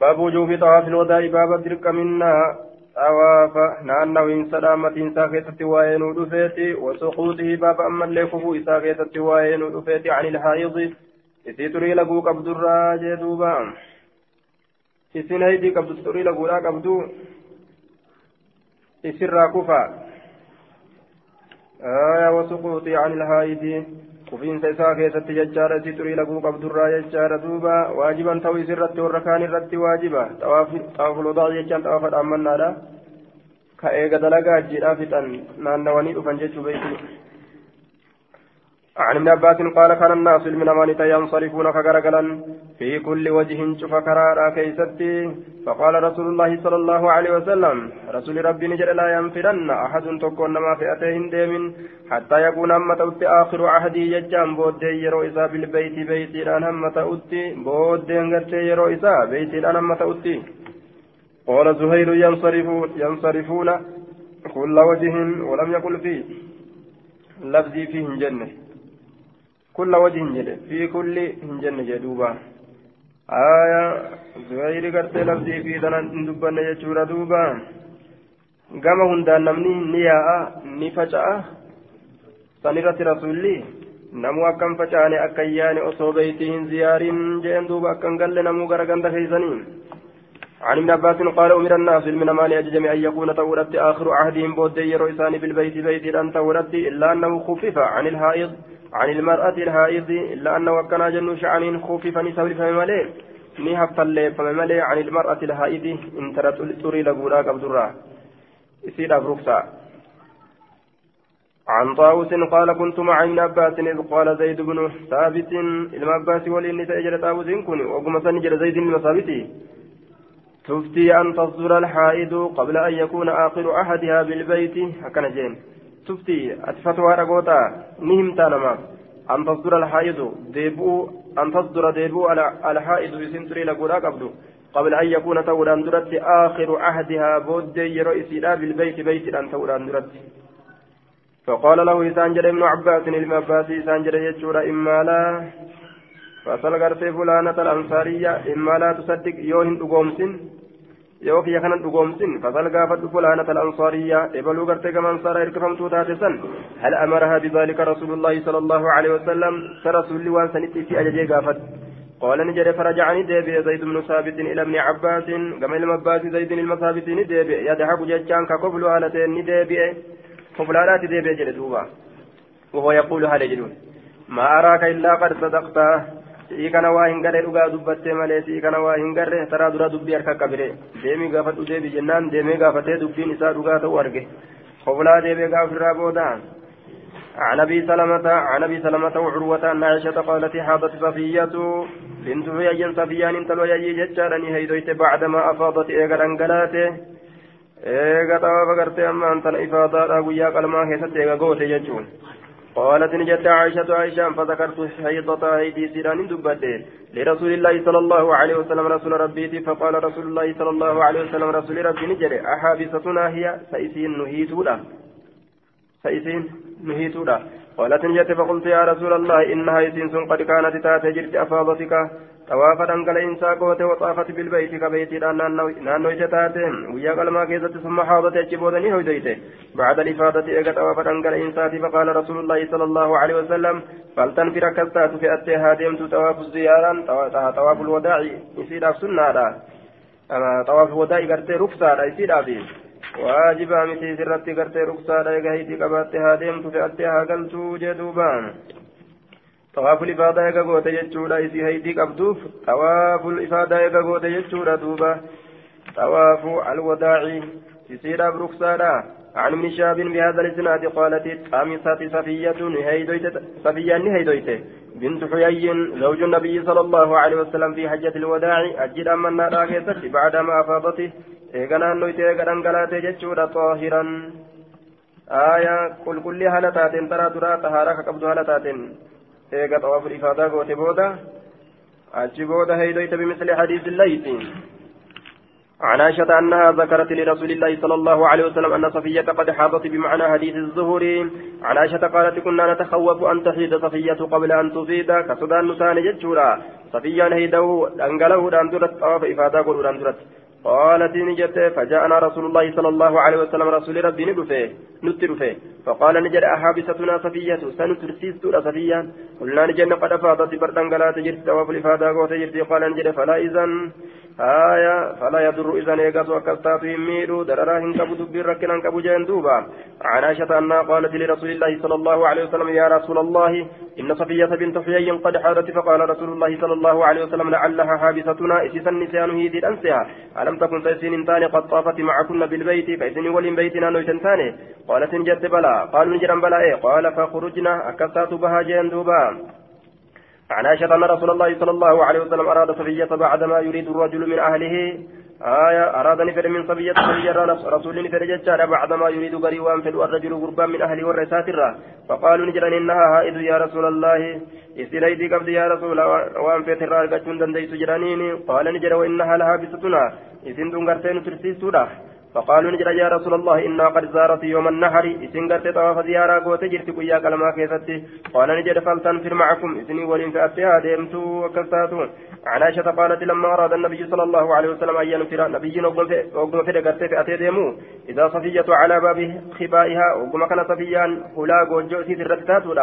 باب وجوب طواف الوداع باب الدرك منا طواف نانو إن سلامة إن ساكتة وين ودفيتي وسقوطه باب أما اللي كفو إساكتة وين ودفيتي عن الحائض إسي تري لقو قبض الراجي دوبا إسي نهيدي قبض تري لقو لا قبضو إسي الراكفة آية وسقوطه عن الحائض kufiinsa isaa keessatti jechaadha isii xurii laguu qabdurraa jechaadha duuba waajiban ta'uu isirratti warra kaan irratti waajiba xawaafuloodaa jechaan xawaafa dhaammannaadha ka eega dalagaa ajjiidhaa fixan naannawanii dhufan jechuu beeku عن ابن عباس قال كان الناس من أمانة ينصرفون في كل وجه شوف كرارا كيستي. فقال رسول الله صلى الله عليه وسلم رسول ربي نجر لا ينفرن أحد تكون ما فئتين ديم حتى يكون أما تؤتي آخر عهدي يجام. بود يرو بالبيت بيت الآن أما تؤتي بود يرو إسا بيت الآن أما تؤتي قال زهير ينصرفون ينصرفون كل وجه ولم يقل فيه لفظي فيه جنة. كل وجه جد. في كل هنجن جدوبا. آية زهير قرت لفظي في دنا دبنا يجورا دوبا. gama hundaan namni ni yaa'a ni faca'a sanirratti rasuulli namuu akkam faca'ane akka yaane osoo beeyti hin ziyaarin jeen duuba akkan عن ابن عباس قال أمر الناس من مال أججم أن يكون تورت آخر عهدهم بود يرو بالبيت بيت أن تورت إلا أنه خفف عن الحائض عن المرأة الحائض إلا أنه كان جن شعن خفف نسوي فمملئ نهف فمملئ عن المرأة الحائض إن ترى تري لقولا قبضرا. يصير أبركسا عن طاووس قال كنت مع ابن عباس إذ قال زيد بن ثابت المعباس ولإني تأجل طاووس كن وقم سنجل زيد المثابتي تفتي أن تصدر الحائض قبل أن يكون آخر أحدها بالبيت هكذا جين. تفتي أتفتوها رقوتا نهمتا نما أن تصدر الحائض ديبو أن تصدر ديبو الحائض يسنتري لقولا قبل قبل أن يكون توران درت آخر عهدها بود يرئيسي بالبيت بيت أن توران درت فقال له إسانجر ابن عباس ابن عباس إسانجر يجور إما لا فصل فلانة الأنصارية إما لا تصدق يوهن أقومسن yoo kiyya kanan dhugoomsin fasal gaafadhu fulaanata al-ansaariyyaa ebaluu gartee gama ansaaraa hirkifamtuu taate san hal amaraha bidaalika rasuulullaahi sala allahu alehi wasalam sa rasuulli waan sanitti isii ajajee gaafadhu قال نجد فرجعني ديبي زيد بن ثابت إلى ابن عباس كما إلى عباس زيد المثابت نديبي يضحك ججان كقبل هالتين نديبي قبلات ديبي جلدوبا وهو يقول هل يجلون ما أراك إلا قد صدقت si'ii kana waa hin garre dhugaa dubbattee malee si'ii kana waa hin garre taraa dura dubbii harka qabire deemii gaafadhu deebi jennaan deemee gaafatee dubbiin isaa dhugaa ta'u arge qoflaa deebee gaafirraa booda عن ابي سلمة عن ابي سلمة وعروة ان عائشة قالت حاضت صفية بنت هيي صفيان انت لو يجي جتشارني هيدويت بعدما افاضت ايغا انقلاته ايغا طواف قرتي اما انت الافاضة ويا قلما هيست ايغا قوتي جتشون قالت نجت عائشة عائشة فذكرت حيضة أيدي سيران دبته لرسول الله صلى الله عليه وسلم رسول ربي فقال رسول الله صلى الله عليه وسلم رسول ربي نجري أحابستنا هي سيسين نهيتولا سيسين نهيتولا قالت نجت فقلت يا رسول الله إنها يسين قد كانت تاتي جرت أفاضتك. طوافا أنقل إنسا قوته وطافت بالبيت كبيت نانو جتاته ويا قلما كيزت ثم حاضت أجبودني هديته بعد الإفادة إيقا طوافا أنقل إنساتي فقال رسول الله صلى الله عليه وسلم فلتنفر كستات في أتيها ديمت طواف الزيارة طواف الوداع يصير سنة طواف الوداع قرتي رخصة يصير أبي واجبا متي سرتي قرتي رخصة إيقا هيتي قباتها ديمت في أتيها قلتو جدوبان طواف الإفادة يقا قوة يجورا إسي هيدي قبدوف طواف الإفادة يقا قوة يجورا دوبا طواف الوداع يسير بركسارا عن ابن شاب بهذا الإسناد قالت خامسة صفية هيدويت صفية هيدويت بنت حيي زوج النبي صلى الله عليه وسلم في حجة الوداع أجد أما النار بعدما أفاضته إيقنا نويت إيقنا انقلات جتشورا طاهرا آية كل كل هالتات ترى ترى طهارة قبض هالتات eega xawaaful ifaadaa goote booda achi booda heydoyta bimisli hadiisi laysi عن عائشة أنها ذكرت لرسول الله صلى الله عليه وسلم أن صفية قد حاضت بمعنى حديث الزهري عن عائشة قالت كنا نتخوف أن تحيد صفية قبل أن تفيد كسودان نسان جتشورا صفيا هيده أنقله أندرت طواف إفادة قل أندرت قالت نجت فجاءنا رسول الله صلى الله عليه وسلم رسول ربي ندفه نترفه. فقال نجد أحابستنا صفية سنترسيست صفيا قلنا نجد قد أفاضت بردن قلات جرت طواف الإفادة قوت قال نجد فلا إذن. آية فلا يضر إذا نيقظ وكستات يميرو دررا إن كبو دبير ركنا كبو جين دوبا عن عائشة أنها قالت لرسول الله صلى الله عليه وسلم يا رسول الله إن صفية بنت حيي قد حادت فقال رسول الله صلى الله عليه وسلم لعلها حابستنا إسيسا نسيان هيدي الأنسها ألم تكن تيسين انتاني قد طافت معكن بالبيت فإذن ولين بيتنا نويتنتاني قالت إن جدت بلا قالوا نجرا بلا إيه قال فخرجنا أكستات بها جين دوبا عن عائشة أن رسول الله صلى الله عليه وسلم أراد صفية بعدما يريد الرجل من أهله. آية أراد نفر من صفية صفية رسول نفر ججار بعدما يريد قريبا في الرجل قربا من أهله والرسات فقالوا نجرا إنها هائد يا رسول الله. إسرائيل قبل يا رسول وأن في ترى القشون دنديت جرانين قال نجرا وإنها لها بستنا. إذن دنقرتين ترسيستونا فقالوا نجد يا رسول الله إنا قد زارت يوم النحر. إسن قرت طواف زيارة قوت جرت قيا كلمة كيستي قال نجد فلتنفر معكم. إسني ولين فأتيها ديمتو وكستاتو عن عائشة قالت لما أراد النبي صلى الله عليه وسلم أن ينفر نبي وقم في قرت فأتي ديمو. إذا صفية على باب خبائها وقم كان صفيان هلا قوجو سيد الرتاتو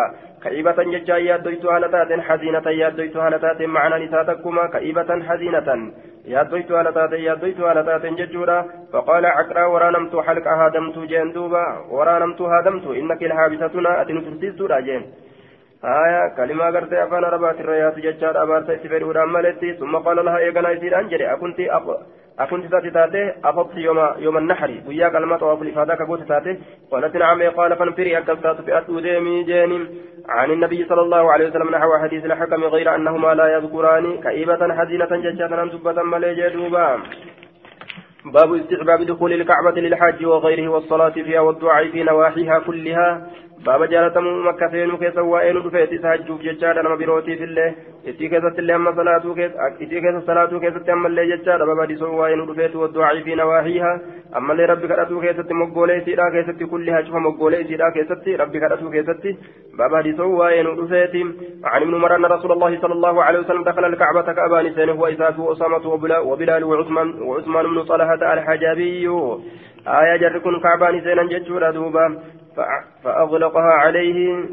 كئيبة ججا يادويت هالتات حزينة يادويت هالتات معنى نساتكما كئيبة حزينة. يادويت هالتات يادويت هالتات ججورا فقال عقرا ورانمت حلق هادمت جين دوبا. ورانمت هادمت إنك الحابستنا أتن ترسيست راجين آية كلمة قرت أفان ربات الرياض ججار أبارت استفيد ملتي. ثم قال لها إيقنا يسير أنجري أكنت أكنت تاتي تاتي أفضت يوم يوم النحر. ويا كلمة طواف الإفادة كقوت تاتي. قالت نعم قال فانفري أكلتات في أتوديمي جين عن النبي صلى الله عليه وسلم نحو حديث الحكم غير أنهما لا يذكران كئيبة حزينة ججارا دبة ملي دوبا. باب استحباب دخول الكعبة للحاج وغيره والصلاة فيها والدعاء في نواحيها كلها. كيسا وائل دفيت سهجوف ججارا نما بروتي في الله اتي كيسا اللي أما صلاة كيس اتي كيسا صلاة كيسا أما اللي ججارا باب دي سوى وائل دفيت والدعاء في نواحيها أما اللي ربي كراتو كيسا مقولي سيرا كيسا كلها شوف مقولي سيرا كيسا ربي كراتو كيسا باب دي سوى وائل دفيت عن ابن عمر رسول الله صلى الله عليه وسلم دخل الكعبة كأبان سنه وإساف وأسامة وبلال وعثمان وعثمان بن طلحة الحجابي آية جركن كعبان سينا ججورا دوبا فأغلقها عليه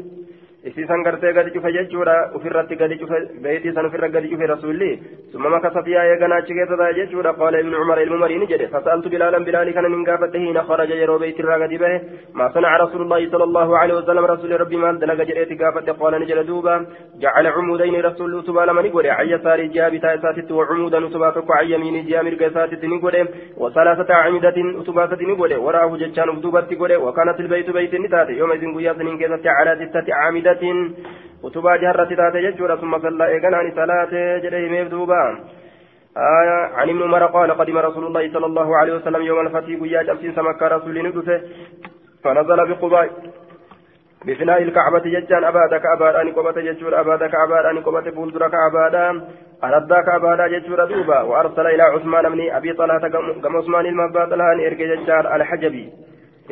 isiisan gartee gadi cufe jechuudha ofirratti gadi cufe beeytii san ofirra gadi cufe rasuulli summa makasa fiyaa eegana achi keessa taa'e jechuudha qaala ibnu cumar ilmu marii ni jedhe fasa'altu bilaalan bilaalii kana nin gaafadhe hiina kharaja yeroo beeytirraa gadi bahe maa sanaca rasuulullaahi sala allahu alehi wasalam rasuuli rabbi maal dalaga jedheeti gaafadhe qaala ni jedhe duuba jacala cumuudayni rasuulli utubaa lama ni godhe cayya saarii ji'a bitaa isaatitti wa cumuudan utubaa tokko cayyamiini ji'a mirga isaatitti ni godhe wa salaasata acmidatin utubaa sadi ni godhe waraahu jechaan uf duubatti godhe wa kaanat ilbeytu beeytin ni taate yooma isin guyyaa saniin keessatti calaa sittati caamida utubaa jaharratti taate jechuudha. Summa sallaa eeganaani salaate jedhe himeef duuba. آية عن ابن عمر قال قدم رسول الله صلى الله عليه وسلم يوم الفتح قيا جمسين سمكة رسول ندفه فنزل بقباء بفناء الكعبة ججان أبادك أبادان قبة ججور أبادك أبادان قبة فولدرك أبادان أرداك أبادا ججور دوبا وأرسل إلى عثمان بن أبي طلحة كم عثمان المباد لهان إرقى ججار الحجبي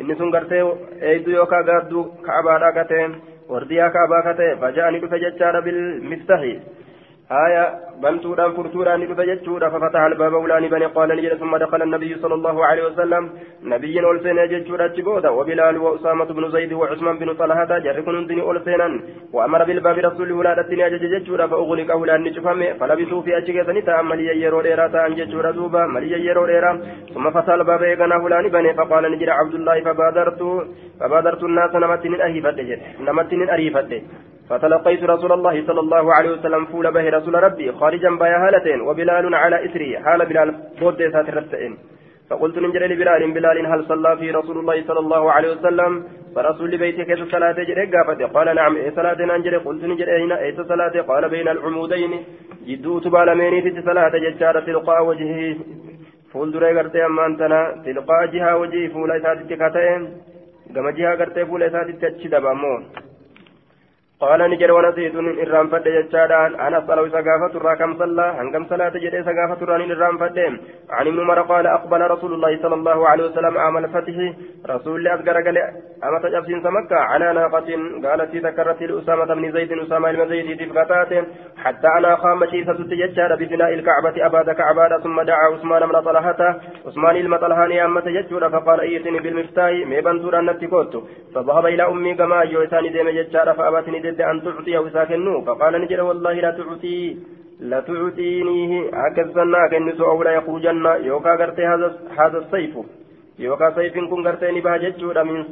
إني سنقرتي أيدو يوكا قادو كأبادا كتين ورديا كابا كتئ فجاءني دفع جتشار بالمفتاح آية بنتودان فرتودان دفع جتشورا ففتح الباب ولاني بني قال نجد ثم دخل النبي صلى الله عليه وسلم. نبي أولسين جتشورا تشبودا وبلال وأسامة بن زيد وعثمان بن طلحة جركن دني أولسينا وأمر بالباب رسول ولادة أجج جتشورا فأغلق أولان نشفهم فلبثوا في أجهزة نتا ملي يرو ديرا تان جتشورا دوبا ملي يرو ديرا. ثم فتح الباب يغنى ولاني بني فقال نجد عبد الله فبادرت فبادرت الناس نمتن أهيفت نمتن أريفت فتلقيت رسول الله صلى الله عليه وسلم فول به رسول ربي خارجا بيا هالتين وبلال على إثري حال بلال بود ساترتين فقلت نجر لبلال بلال هل صلى في رسول الله صلى الله عليه وسلم فرسول بيتي كيف صلاة جري قال نعم إيه صلاة ننجر قلت نجر أين إيه صلاة قال بين العمودين جدو تبالمين في صلاة ججارة تلقاء وجهه فول دري قرتي أما أنتنا تلقاء جهة وجهه فول ساتي كتين كما جهة قرتي فول ساتي تتشدب أمون قال نجر ونسيت إرام فد جتشادان. أنا صلوا سقافة الرا كم صلى. هنكم صلاة جدي سقافة الرا إرام فد عن ابن عمر قال أقبل رسول الله صلى الله عليه وسلم عام الفتح رسول الله أذكر قال أما تجبسين سمكة. على ناقة قالت ذكرت لأسامة بن زيد أسامة بن زيد تفقتات حتى أنا خام شيسة تجتشاد ببناء الكعبة أباد كعباد ثم دعا عثمان بن طلحة. عثمان المطلهاني أما تجتشود فقال إيتني بالمفتاح. ميبان سورة نتكوت فذهب إلى أمي كما يوساني ديم جتشاد فأبتني ضد أن تعطيه وساكنه فقال نجد والله لا تعطي لا تعطينيه أكذبنا كنس أو لا يخرجن. يوكا غرتي هذا هذا السيف. يوكا سيف كن غرتي بها جتشورا من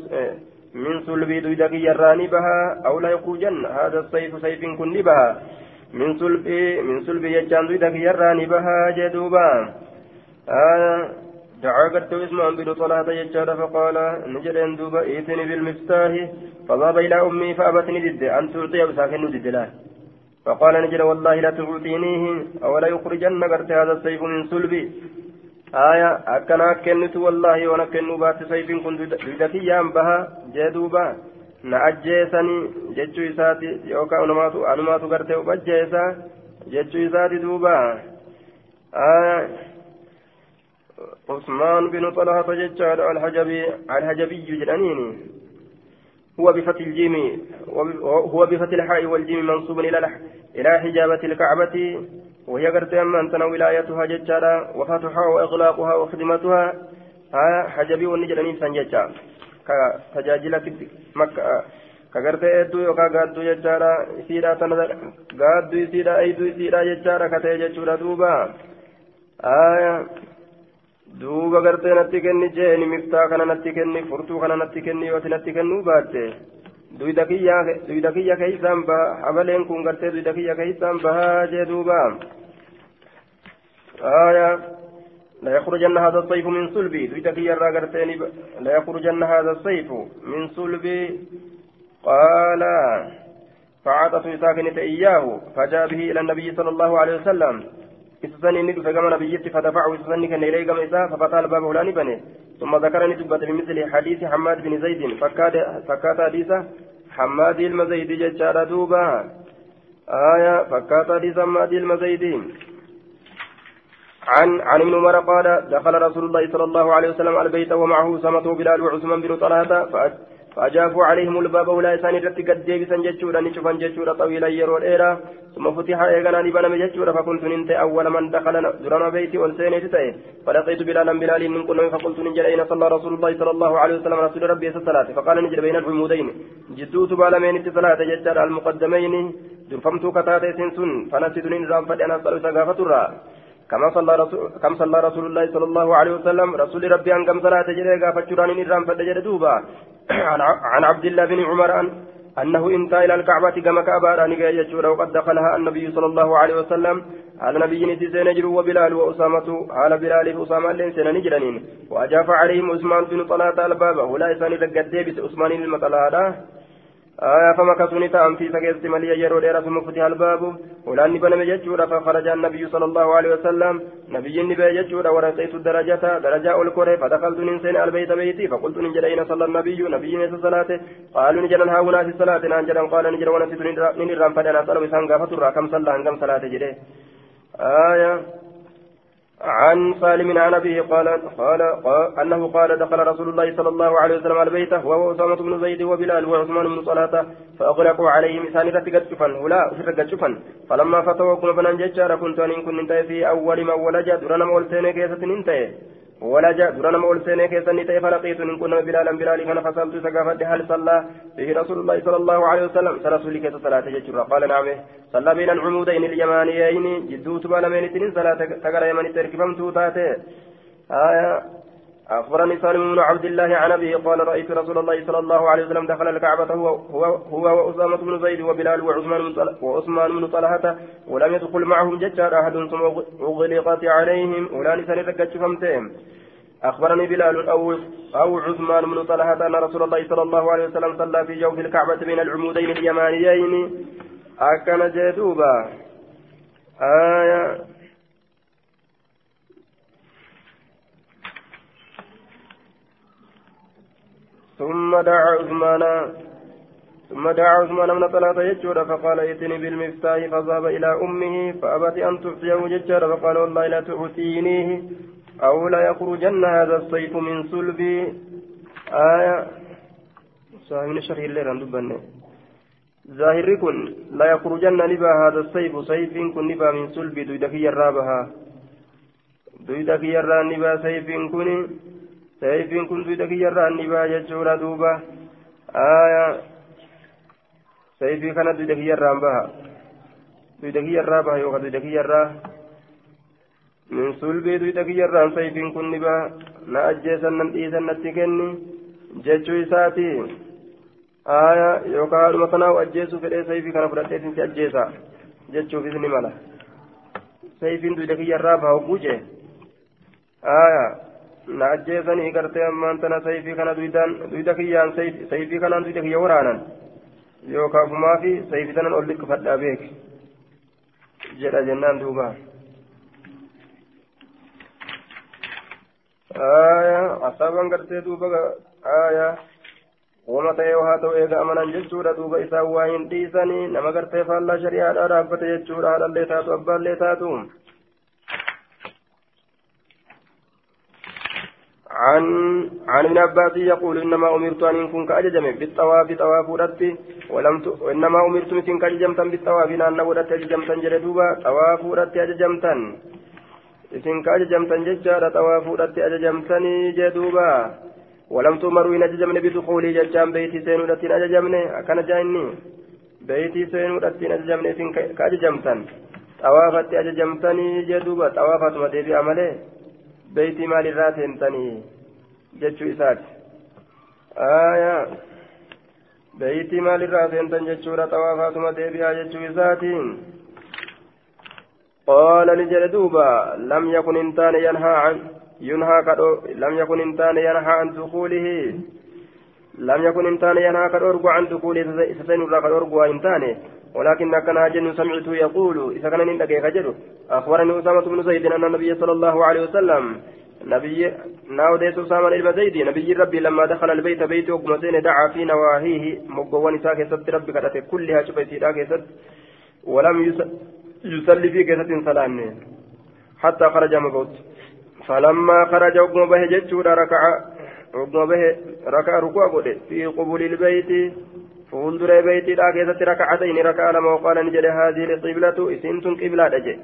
من سلبي دويدك يراني بها أو لا يخرجن. هذا السيف سيف كن بها. من سلبي من سلبي يجان دويدك يراني بها جدوبا. آه دعا قد اسمه بن طلحة يجار فقال نجد دوبا ائتني بالمفتاح فذهب إلى أمي فأبتني ضد أن تعطي وساكن ضد له. فقال نجد والله لا تعطينيه أو لا يخرجن قرت هذا السيف من صلبي. آية أكنا كنت والله وأنا كن بات سيف كنت ضدتي بها جدوبا نأجيسني جتشو إساتي يوكا أنماتو أنماتو قرتي وبجيسا جتشو إساتي دوبا. آية عثمان بن طلحة ججال الحجبي الحجبي جلانيني هو بفتح الجيم هو بفتح الحاء والجيم منصوب إلى إلى حجابة الكعبة. وهي قرت أما أنت ولايتها ججالا وفتحها وإغلاقها وخدمتها. ها حجبي والنجلانين سنججا كتجاجلة مكة. kagartee hedduu yookaan gaadduu jechaadha isiidha tana gaadduu isiidha eeyduu isiidha jechaadha katee jechuudha duuba duuba gartee natti kenni jeeni miftaa kana natti kenni furtuu kana natti kenni yoo natti kennuu baatte duyda kiyya keeysaan baha habaleen kun gartee duyda kiyya keeysaan bahaa jee duuba aya لا يخرجن هذا الصيف من صلبي دويتا كي يرى قرتين لا يخرجن هذا الصيف من صلبي قال فعطت ساكنة إياه فجاء به إلى النبي صلى الله عليه وسلم إسساني ندف كما نبيت فدفعه إسساني كان إليه كما إساه ففتح الباب هلاني بني ثم ذكرني دبت بمثل حديث حماد بن زيد فكات حديث حماد المزيد ججار دوبا آية فكات حديث حماد المزيد عن عن ابن عمر قال دخل رسول الله صلى الله عليه وسلم البيت ومعه سمته بلال وعثمان بن طلحة فأجافوا عليهم الباب ولا يسان رت قد ديبسا جتشورا نشوفا جتشورا طويلا يرو الإيرا ثم فتح إيغانا نبانا جتشورا فكنت ننت أول من دخل درنا بيتي والسين تتأي. فلقيت بلالا بلال من كنا فقلت ننجل أين صلى رسول الله صلى الله عليه وسلم رسول ربي الصلاة فقال نجل بين العمودين جدوت بالمين الصلاة جتشار المقدمين. درفمت كتاتي سنسن فنسيت ننزام فدأنا صلى الله كما صلى رسول كم صلى رسول الله صلى الله عليه وسلم رسول ربي أن كم صلاة جريغا غافتشوران نرام فدجر دوبا. عن عبد الله بن عمر أن أنه انتهى إلى الكعبة كما كعبة يجور وقد دخلها النبي صلى الله عليه وسلم. على نبي نسي نجر وبلال وأسامة على بلال أسامة لين سنجرنين وأجاف عليهم عثمان بن طلحة الباب ولا يساني لقد بس عثمان المطلعة آية فمكثوا نتام في سكيت مليا يرو ديرا ثم الباب ولاني بنم ججورا فخرج النبي صلى الله عليه وسلم نبي النبي ججورا ورقيت الدرجة درجة الكره فدخلت ننسين البيت بيتي فقلت نجد أين صلى النبي نبي نسى الصلاة قالوا نجد ها هنا في الصلاة نانجد قال نجد ونسيت ننرام فدنا صلوا سانغا فترى كم صلى كم صلاة جده آية عن سالم عن أبيه قال قال أنه قال دخل رسول الله صلى الله عليه وسلم على بيته هو وأسامة بن زيد وبلال وعثمان بن صلاة فأغلقوا عليه إنسان رتقت شفا ولا أشرقت شفا فلما فتوى كن فنان ججار كنت أن كنت في أول ما ولج درنا مولتين كيسة انتهي ولج درنا مولتين كيسة انتهي فلقيت إن كنا بلالا بلال كان فسألت سقافت هل صلى. به رسول الله صلى الله عليه وسلم. فرسول كيسة صلاة ججر قال نعم. صلى بين العمودين اليمانيين. جدوت بالمين تنين صلاة تقرى يمن تركبم توتاته آية. أخبرني سالم بن عبد الله عن أبيه قال رأيت رسول الله صلى الله عليه وسلم دخل الكعبة هو هو هو وأسامة بن زيد وبلال وعثمان وعثمان بن طلحة ولم يدخل معهم ججار أحد ثم أغلقت عليهم. ولا نسان ركتشفمتهم أخبرني بلال أو أو عثمان بن طلحة أن رسول الله صلى الله عليه وسلم صلى في جوف الكعبة بين العمودين اليمانيين. akkana jee duuba ثم دعا عثمان ثم دعا عثمان بن طلحة يجور فقال ائتني بالمفتاح فذهب إلى أمه فأبت أن تعطيه ججار فقال والله لا تعطينيه أو لا يخرجن هذا السيف من صلبي. آية. صاحب شرح الليل عن دبنة. ظاهر كن لا يخرجن نبا هذا السيف سيف كن نبا من صلبي دويدك يرابها. دويدك يرى نبا سيف كن. سيف كن دويدك يرى نبا ججور دوبا آية sayfii kana duyda kiyyarraan baha duyda kiyyarraa baha yookaan duyda kiyyarraa min sulbii duyda kiyyarraan sayfiin kun ni baha na ajjeesan nan dhiisan natti kenni jechuu isaati yookaan haadhuma kanaaf ajjeesuu fedhee sayfii kana fudhadhee sinti ajjeesa jechuufis ni mala sayfiin duyda kiyyarraa baha hogguu jee na ajjeesanii gartee ammaan tana sayfii kana duyda kiyyaan sayfii kanaan duyda kiyya waraanan yookaan fumaa fi sayfitanan ol liqqifadhaa beek jedha jennaan duuba asaaban gartee duuba aayaa wama ta'ee haa ta'u eega amanan jechuudha duuba isaan waa hin dhiisanii nama gartee faallaa shari'aadhaa dhaabbate jechuudha haadhallee taatu abbaallee taatu. عن عن ابن عباس يقول إنما أمرت أن كن كاججم بالطواف طواف ودت ولم ت... إنما أمرت مثل كاججمتا بالطواف. لأن ودت اججمتا جلدوبا طواف ودت اججمتا isin ka ajajamtan jechaadha xawaa fuudhatti ajajamtanii jeduuba ولم تمروا إن أججمن بدخولي ججام بيتي سينو دتين أججمن. أكن جايني. بيتي سينو دتين أججمن إسن كأججمتن طوافت أججمتني جدوبا طوافت مديبي عمله beeytii maalirraa seentanii jechuu isaati aayaa beeytii maalirraa seentan jechuudha xawaafaatuma deebi'aa jechuu isaatiin قال نجل دوبا لم يكن انتان ينهى عن ينهى كدو لم يكن انتان ينهى عن دخوله لم يكن انتان ينهى كدورغو عن دخوله سسين الرا كدورغو انتان ولكن كان جن سمعت يقول إذا كان عندك يخجل أخبرني أسامة بن زيد أن النبي صلى الله عليه وسلم نبي ناوديت أسامة بن زيد نبي ربي لما دخل البيت بيت وقمتين دعا في نواهيه مقوان ساك ست ربي كتت كلها شبيتي لا كست ولم يصلي في كست سلام حتى خرج مبوت. فلما خرج وقم به جتشور ركع وقم به ركع ركوع في قبول البيت فولدر بيتي لا كيست ركعتين ركع لما وقال نجد هذه القبلة إسنتم قبلة دجي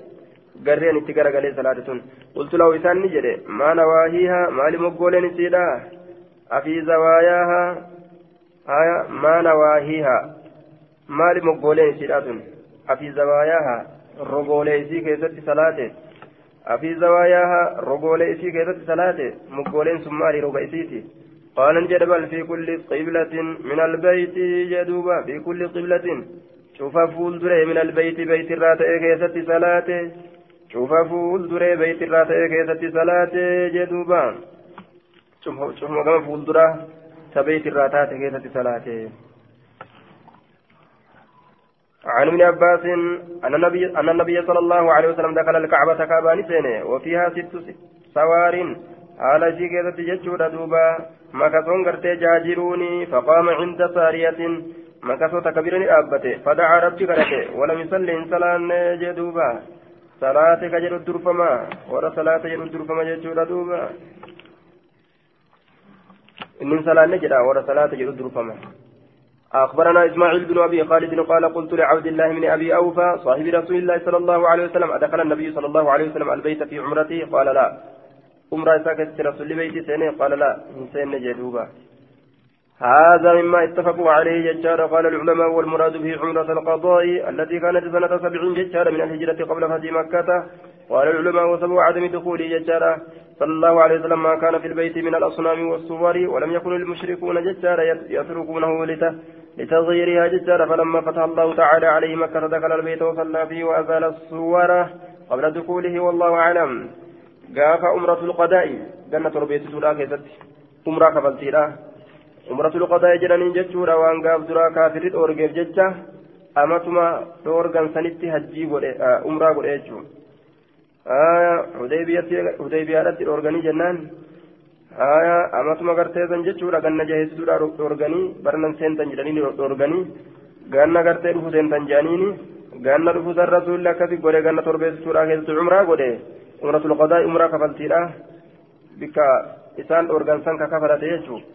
قرين اتقر قال صلاة قلت له إسان نجد ما نواهيها ما لمقولين سيدا أفي زواياها آية ما نواهيها ما لمقولين سيدا أفي زواياها رقولي سي كيست صلاة أفي زواياها رقولي سي كيست صلاة مقولين سماري رقيسيتي قال انجد بل في كل قبلة من البيت جدوبا في كل قبلة. شوف فول دري من البيت بيت الرات كيست صلاة شوف فول دري بيت الرات كيست صلاة جدوبا شوف مقام فول درا تبيت الراتات كيست صلاة عن ابن عباس أن النبي أن النبي صلى الله عليه وسلم دخل الكعبة كعبان سنة وفيها ست سوار haala ishii keessatti jechuudha duuba makasoon gartee jaajiruuni faqaama cinda saariyatin makasoo takka bira ni dhaabbate fadacaa rabbi kadhate walam yusalli hin salaanne jee duuba salaate ka jedhu durfama warra salaate jedhu durfama jechuudha duuba inni salaanne أخبرنا إسماعيل بن أبي خالد قال قلت لعبد الله بن أبي أوفى صاحب رسول الله صلى الله عليه وسلم أدخل النبي صلى الله عليه وسلم البيت في عمرته قال لا. عمرة ساكت رسول بيتي سنة قال لا. سنة جدوبا هذا مما اتفقوا عليه ججار قال العلماء والمراد به عمرة القضاء التي كانت سنة سبع ججار من الهجرة قبل فتح مكة. قال العلماء وسبب عدم دخول ججار. صلى الله عليه وسلم ما كان في البيت من الأصنام والصور ولم يكن المشركون ججار يتركونه لتغييرها ججار فلما فتح الله تعالى عليه مكة دخل البيت وصلى فيه وأزال الصور قبل دخوله والله أعلم gaafa umratul qadaa'i ganna torbeessituudha keessatti umraa kafaltiidha umratul qadaa'i jedhaniin jechuudha waan gaaf duraa kaafirri dhoorgeef jecha amatuma dhoorgan sanitti hajjii godhe umraa godhe jechuudha hudaybiyaadhatti dhoorganii jennaan haya amatuma gartee san jechuudha ganna jaheessituudha dhorganii barnan seentan jedhanii dhorganii ganna gartee dhufu seentan jedhaniini ganna dhufu san rasuulli akkasi godhe ganna torbeessituudha keessatti umraa godhe umratul qadaa umraa kafaltiidha bikka isaan dhorgan san ka kafalate jechuudha.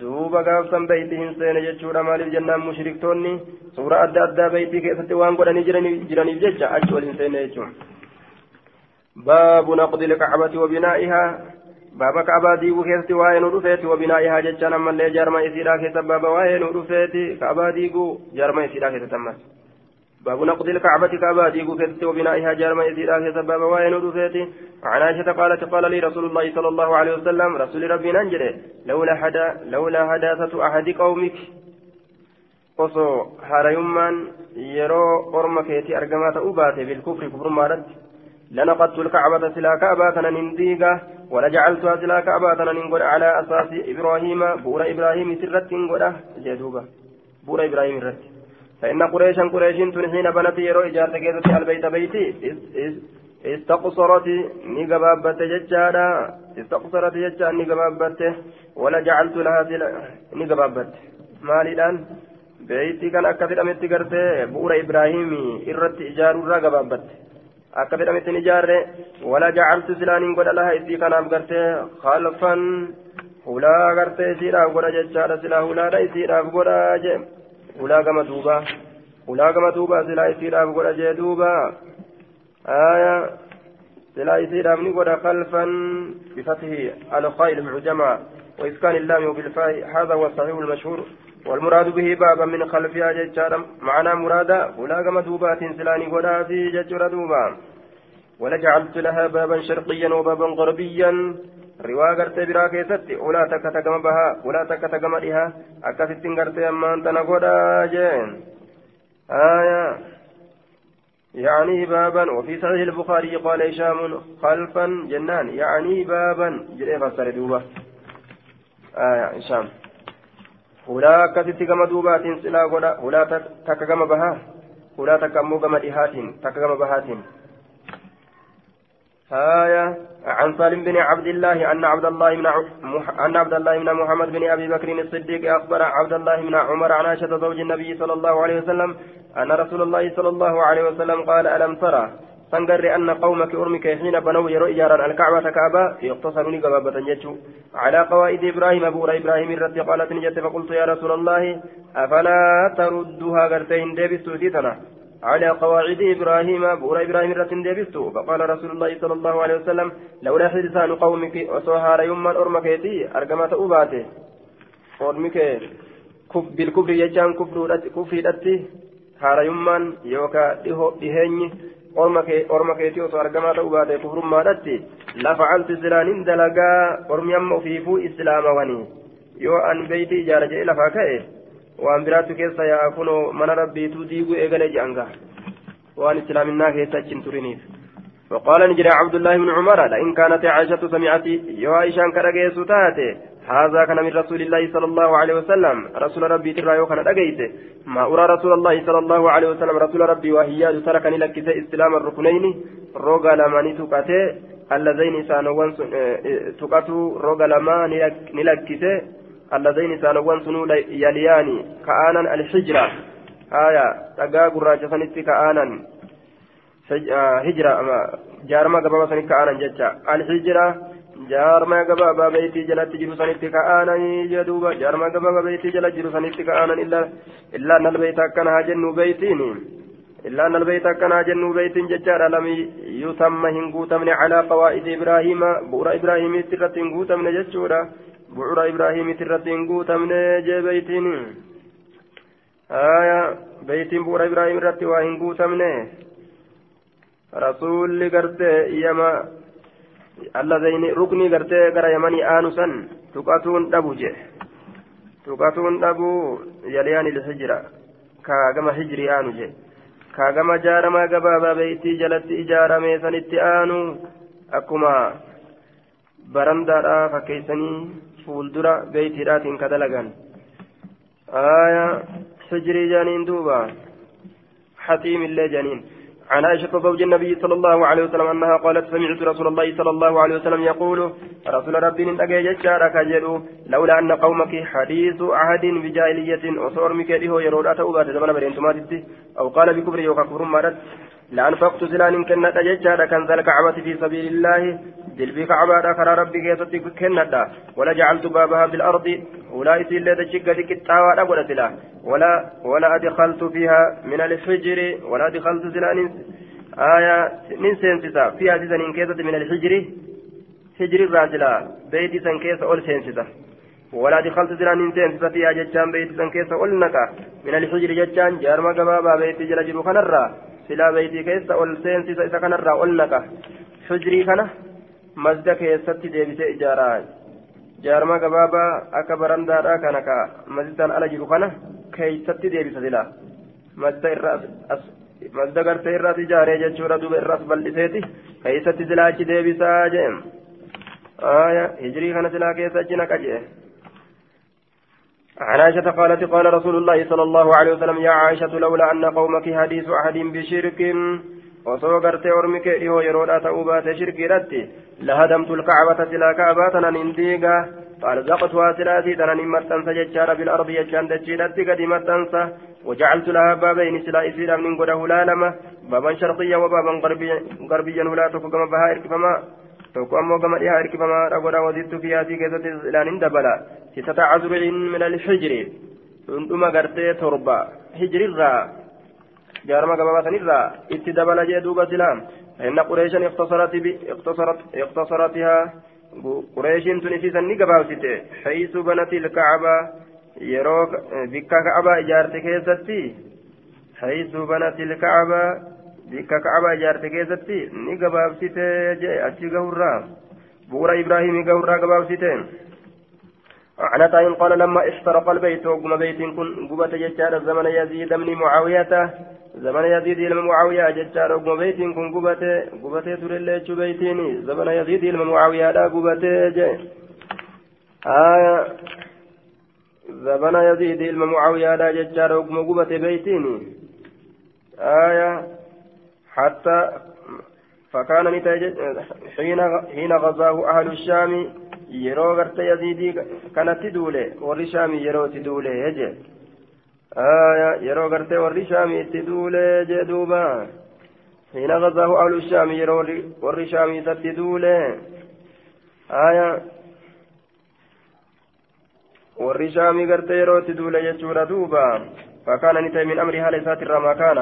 duuba gaafsan beeyti hin seene jechuudha maaliif jennaan mushriktoonni suura adda addaa beeytii keessatti waan godhanii jiraniif jecha achi ol hin seene jechuudha. baabu naqdi liqacbati wabinaa'ihaa ka'abaa diiguu keessatti waa'ee nu dhufeeti wabinaa'ihaa jechaan ammallee jaarma isiidhaa keessa baaba waa'ee nu dhufeeti ka'abaa diiguu jaarma isiidhaa keessatti ammas. باب نقض الكعبة كعبة ديقو كتت وبنائها جارما إذا كتب باب وين رفيتي عن عائشة قالت قال لي رسول الله صلى الله عليه وسلم رسول ربي ننجري لولا حدا لولا حداثة أحد قومك osoo harayummaan yeroo orma keetii argamaa ta'uu baate bilkufri kufrummaadhatti لنقضت الكعبة سلا كعبة ننديقة ولجعلتها سلا كعبة ننقل على أساس إبراهيم بورا إبراهيم سرت نقول جدوبة بورا إبراهيم رت. فإن قريشا قريش حين بنت يرو إجارة كيسة البيت بيتي. استقصرت نقبابت ججارا استقصرت ججارا نقبابت ولا جعلت لها نقبابت مالي الآن بيتي كان أكثر أمتي قرتي بورا إبراهيم إرت إجار الرقبابت أكثر أمتي نجار ولا جعلت سلان قد لها إذي كان أبقرتي خلفا hulaa gartee isiidhaaf godha jechaadha silaa hulaadha isiidhaaf godha jee hulaa gama duuba hulaa gama duuba silaa isiidhaaf godha jee duuba aya silaa isiidhaaf ni godha kalfan bifatihi alkhayl mucjama وإسكان اللام وبالفاء هذا هو الصحيح المشهور والمراد به بابا من خلفها ججارا معنى مرادا ولا كما دوبات سلاني ولا في ججر دوبا. ولجعلت لها بابا شرقيا وبابا غربيا. riwaa gartee biraa keessatti ulaa takka tagama bahaa ulaa takka tagama dhihaa akkasittiin gartee ammaan آية. يعني بابا. وفي صحيح البخاري قال هشام خلفا جنان. يعني بابا. جري فسر دوبا. آية. هشام. كتت كما دوبات سلا غدا ولا تك كما بها ولا تك مو كما دهات تك كما بهات آية عن سالم بن عبد الله أن عبد الله بن أن عبد الله بن محمد بن أبي بكر الصديق أخبر عبد الله بن عمر عن عائشة زوج النبي صلى الله عليه وسلم أن رسول الله صلى الله عليه وسلم قال ألم ترى فانقر أن قومك أرمك حين بنوا يروا إجارا الكعبة كعبة يقتصرني قبابة جتشو على قواعد إبراهيم أبو إبراهيم الرد قالت نجت فقلت يا رسول الله أفلا تردها قرتين ديبس تيتنا؟ على قواعد إبراهيم بورا إبراهيم رتن ديبستو. فقال رسول الله صلى الله عليه وسلم لولا حدثان قومك وصهار يوما أرمكيتي أرقمة أباته أرمك بالكفر يجان كفر haara yummaan yookaan dhiheenyi orma keetii osoo argamaa ta'uu baate lafa calti silaanin dalagaa ormi amma ofiifuu islaamawanii. Yoo an beeyti ijaara jedhee lafaa ka'e waan biraattu keessa yaa kunoo mana rabbiituu diiguu eegalee je'anga waan islaaminaa keessa achiin turiniif وقال نجري عبد الله بن عمر لئن كانت عائشة سمعت يا عائشة كرجيس تاتي هذا كان من رسول الله صلى الله عليه وسلم. رسول ربي ترى يوكان أجيت ما أرى رسول الله صلى الله عليه وسلم رسول ربي وهي تركني لك استلام الركنين روغا لماني تقاتي اللذين سانوان تقاتو روغا لما نلكته اللذين سانوان سنو يلياني كآنا الحجرة. آية تقا قراجة سنتي كآنا. هجرة جارما قبابا سنتي كآنا جتا الحجرة jaarmaa gabaabaa beeytii jalatti jiru sanitti ka'aananii jedhuuba jaarmaa gabaabaa beeytii jala jiru sanitti ka'aanan illaa nal beeyta akkana haa jennu beeytiin illaa nal beeyta akkana haa jennu beeytiin jechaadha lam yutamma hin guutamne calaa qawaa'idi ibraahiima bu'ura ibraahimiitti irratti hin guutamne jechuudha bu'ura ibraahimiitti irratti hin guutamne jee beeytiin beeytiin bu'ura ibraahim irratti waa hin guutamne rasuulli gartee yama allazayni rukni gartee gara yamanii aanu san tuqatuun dhabu jee. Tuqatuun dhabu yaliyaani kaa gama hijirii aanu jee. Kaa kaagama jaaramaa gabaabaa beeytii jalatti ijaaramee sanitti aanu akkuma barandaadhaa fakkeessanii fuuldura beeytiidhaatiin kadalagan. Aaya hijirii janiin duuba. Haxiimillee janiin عن عائشة زوج النبي صلى الله عليه وسلم أنها قالت سمعت رسول الله صلى الله عليه وسلم يقول رسول ربي نتقي جلو لولا أن قومك حديث عهد بجاهلية وصور مكيده يرود أتوبات زمن برينتماتي أو قال بكبر يوكا مرت لأنفقت سلان كنت ججارة كان ذلك كعبة في سبيل الله. دلبي كعبة كرى ربي كيست كنت ولا جعلت بابها بالأرض أولئك اللي تشك لكتاوى أقول ولا ولا أدخلت فيها من الحجر. ولا أدخلت سلان آية ننسين ستا فيها سنين كيست من الحجر. حجر الراجلة. بيتي سن كيس أول سينستا ولا دخلت سلان ننسين ستا فيها جتشان بيتي سن كيس أول نكا. من الحجر جتشان جارما قبابا بيتي جلجل خنرا. Silaa beeytii keessa ol seensisa isa kanarraa ol naqa hujrii kana masda keessatti deebisee ijaaraa jaarmaa gabaabaa akka barandaadhaa kana ka masjidaan ala jiru kana keeysatti deebisa silaa masda irraas masda gartee irraas ijaaree jechuudha duuba irraas bal'iseeti keeysatti silaa achi deebisaa jee hijrii kana silaa keessa achi naqa jee عن عائشة قالت قال رسول الله صلى الله عليه وسلم يا عائشة لولا أن قومك حديث أحد بشرك ormi kee dhihoo yeroodhaa ta'uu baate shirkiidhatti lahadamtu lkacbata silaa ka'abaatanan hin diiga فألزقتها سلاسي تناني متنسى ججارة بالأرض يجان دجيلتي قد متنسى وجعلت لها بابين سلا إسيرا من قده لالمة بابا شرقيا وبابا غربيا غربيا ولا تقوم بها إركفما tokko ammoo gama dhihaa hirkifamaadha godha wazittu fiyaasii keessatti ilaanin dabala sitata cazrucin min alhijri hundhuma gartee torba hijrirraa jaarama gabaabatanirraa itti dabala jee duuba silaa فإن قريشا اقتصرت اقتصرت اقتصرتها قريش تنسيسا نقباوسته حيث بنت الكعبة يروك بك كعبة إجارت كيستي حيث بنت الكعبة ka'abaa ijaarte keessatti ni gabaabsite jee achi gahurraa bu'uura ibraahimii gahurraa gabaabsite عن عطاء قال لما احترق البيت وقم بيت كن قبت ججار زمن يزيد بن معاوية. زمن يزيد بن معاوية ججار وقم بيت كن قبت قبت ترلج بيتيني زمن يزيد بن معاوية لا قبت آية زمن يزيد بن معاوية لا ججار وقم قبت بيتيني آية حتى فكان حين حين غزاه أهل الشام yeroo garte yaziidii kanatti duule warri shaamii yeroo itti duule je yeroo gartee warri shaamii itti duule je duuba. حين غزاه أهل الشام يرو ور الشام يسددوا آية ور الشام قرت يرو تدول يجور دوبا فكان نتي من أمرها ليست الرما كان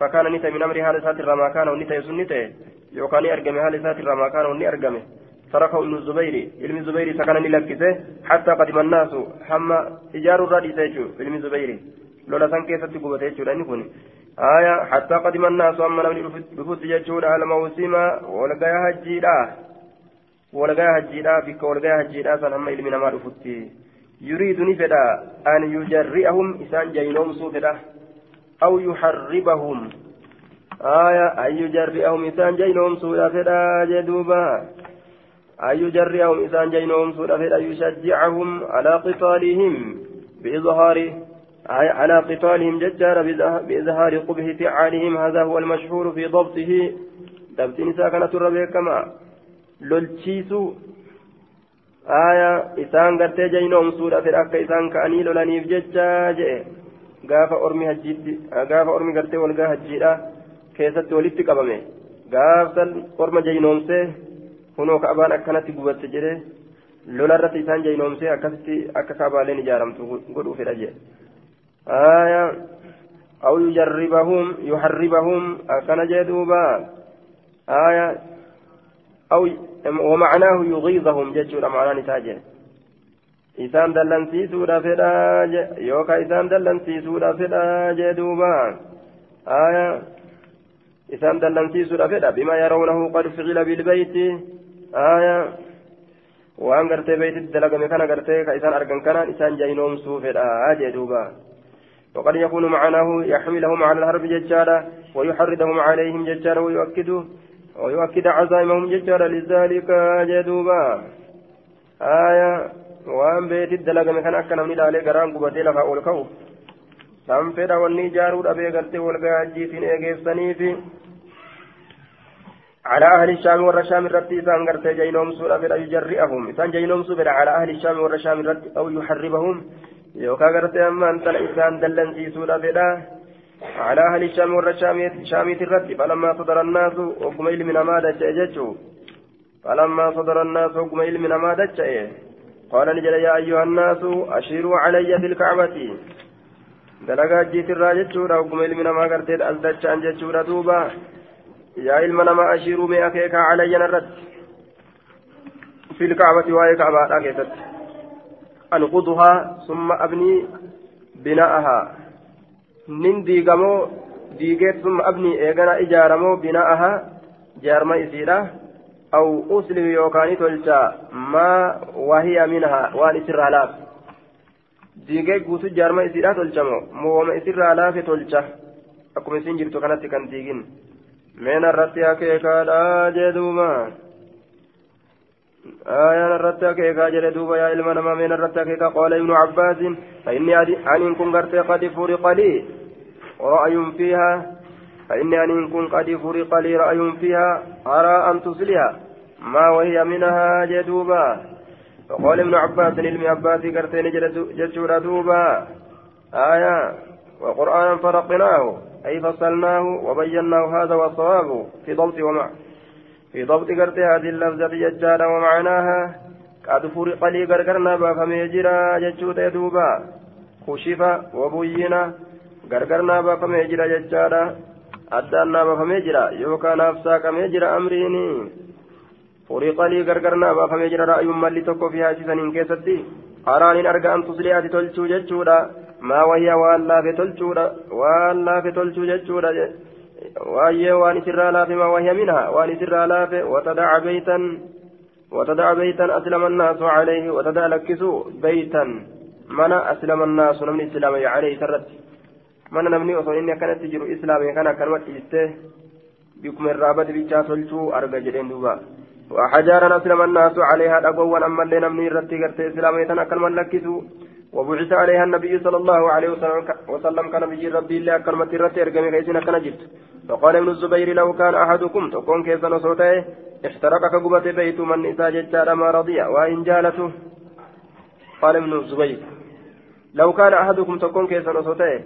فكان نتا من أمر هذا ساتر ما كان ونتا يسنته يوكان أرجم هذا ساتر ما كان وني أرجم تركه ابن الزبير. علم الزبير سكن لكسه حتى قدم الناس. حما إجار الرادي تيجو علم الزبير. لولا سان كيف تقوم تيجو لأني كوني. آية. حتى قدم الناس. أما نبني بفوت يجو على موسم. ولقى هجيرا ولقى هجيرا بك ولقى هجيرا سان أما علم نما يريد نفدا أن يجرئهم. إسان جينوم سوفدا أو يحربهم. آية. أن يجرئهم. إنسان جينهم سودا فدا. جدوبا. أن يجرئهم إنسان جينهم سودا فدا يشجعهم على قتالهم بإظهار على قتالهم ججار بإظهار قبه فعالهم. هذا هو المشهور في ضبطه. ضبط نساء كانت الربيع كما لولتشيسو آية إسان قرتي جينهم سودا فدا كإسان كأني لولانيف ججا gaafa ormi hajjiitti gaafa ormi gartee walgaa hajjiidha keessatti walitti qabame gaafsan orma jaynoomsee kunoo kaabaan akkanatti gubatte jedhee lola irratti isaan jaynoomsee akkasitti akka kaabaaleen ijaaramtu godhuu fedha jedhe أو يجربهم يحربهم أكن جدوبا آية أو ومعناه يغيظهم جدّ معناه نتاجه isaan dallansiisuudha fedha yookaan isaan dallansiisuudha fedha jee duuba isaan dallansiisuudha fedha bima yarawnahu qad ficila bilbeyti waan gartee beeytitti dalagame kana gartee ka isaan argan kanaan isaan jaynoomsuu fedha jee وقد يكون معناه يحملهم على الحرب ججارا ويحردهم عليهم ججارا ويؤكد ويؤكد عزائمهم ججارا لذلك جدوبا آية dalagame kan akka namni ilaalee garaan gubatee lafaa ol ka'u san fedha wanni ijaaruu dhabee gartee walgaajjiitiin eegeessaniifi على أهل الشام والرشام الرتي إسان قرتي جينوم سورة فلا يجرئهم. إسان جينوم سورة على أهل الشام والرشام الرتي أو يحربهم. يوكا قرتي أما أنت إسان دلن في سورة فلا على أهل الشام والرشام شاميت الرتي فلما صدر الناس وقميل من أمادة جيجو فلما صدر الناس وقميل من أمادة قال نجل يا أيها الناس أشيروا علي في الكعبة دلقا جيت الراجل شورا وقميل من أما قرتي أزدجان جيجورا دوبا يا إلما نما أشيروا مي أكيكا علي نرد في الكعبة وهي كعبة أكيدت أنقضها ثم أبني بناءها نين ديغمو ديغيت ثم أبني إيغانا إجارمو بناءها جارما إسيرا أو أسلم يوكاني تلشا ما وهي منها وان إسرها لاف diigee guutuu jaarma isiidhaa tolchamo mooma isirraa laafe tolcha akkuma isin jirtu kanatti kan diigin من الرت أكيكا جدوبا آية الرت أكيكا جدوبا يا إلما نما من الرت أكيكا قال ابن عباس فإني أن كن قرت قد فرق لي رأي فيها فإني أن كن قد فرق لي رأي فيها أرى أن تصلها ما وهي منها جدوبا فقال ابن عباس علم عباس قرتين جدوبا دوبا آية وقرآنا فرقناه أي فصلناه وبيناه هذا والصواب في ضبط ومع في ضبط قرت هذه اللفظة ججارة ومعناها قد فرق لي قرقرنا بافمي جرا ججوت يدوبا. خشف وبين قرقرنا بافمي جرا ججارة. أدانا بافمي جرا يوكا نفسا كمي جرا أمريني. فرق لي قرقرنا بافمي جرا رأي مالي تكو في هذه سنين كيستي. أراني أرجع أن تصلي أتي تلتو وان لا في تلجورا وان لا في تلجو ججورا وهي وان سر لا ما وهي منها وان سر لا في وتدع بيتا وتدع بيتا أسلم الناس عليه وتدع لكسو بيتا من أسلم الناس من الإسلام عليه سرت من نمني وصل إني كانت تجر إسلامي كان كلمة إسته بكم الرابط بيتشا تلجو أرجع جدين دوبا وحجارا أسلم الناس عليها أقوى أما اللي نمني رتي قرتي إسلامي كان كلمة لكسو وبعث عليها النبي صلى الله عليه وسلم كان بجي ربي الله كلمة الرت ارقمي كيسنا كان جبت. فقال ابن الزبير لو كان أحدكم تكون كيف نصوته؟ احترق كقبة بيت من نساء ججال ما رضي وإن جالته. قال ابن الزبير لو كان أحدكم تكون كيف نصوته؟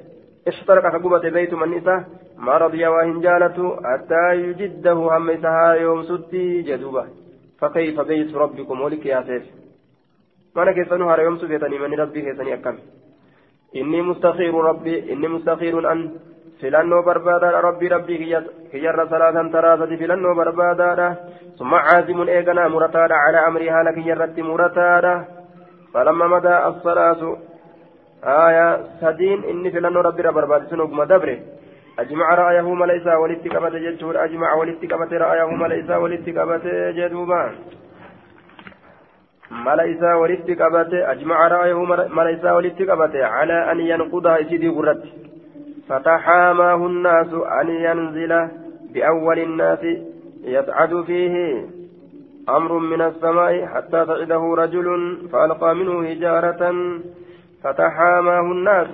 احترق كقبة بيت من نساء ما رضي وإن جالته حتى يجده هم يوم ستي جدوبة. فكيف بيت ربكم؟ ولك يا سيف. Mana keessanuu haarayomsuu feetanii manni rabbii keessanii akkam inni mustakhiiru rabbii inni mustakhiirun an filannoo barbaadaadha rabbii rabbii kiyyarra salaatan taraasati filannoo barbaadaadha summa caazimun eeganaa murataadha calaa amrii haala kiyyarratti murataadha falamma madaa assalaatu aya sadiin inni filannoo rabbira barbaadisun oguma dabre أجمع رأيه ملئسا ولدت قبته جدور أجمع ولدت قبته رأيه ملئسا ولدت قبته جدوبا mala isaa walitti qabate ajmaca ra'ayahu mala isaa walitti qabate calaa an yanqudaa isidii gurratti فتحاماه الناس أن ينزل بأول الناس يسعد فيه أمر من السماء حتى صعده رجل فألقى منه هجارة فتحاماه الناس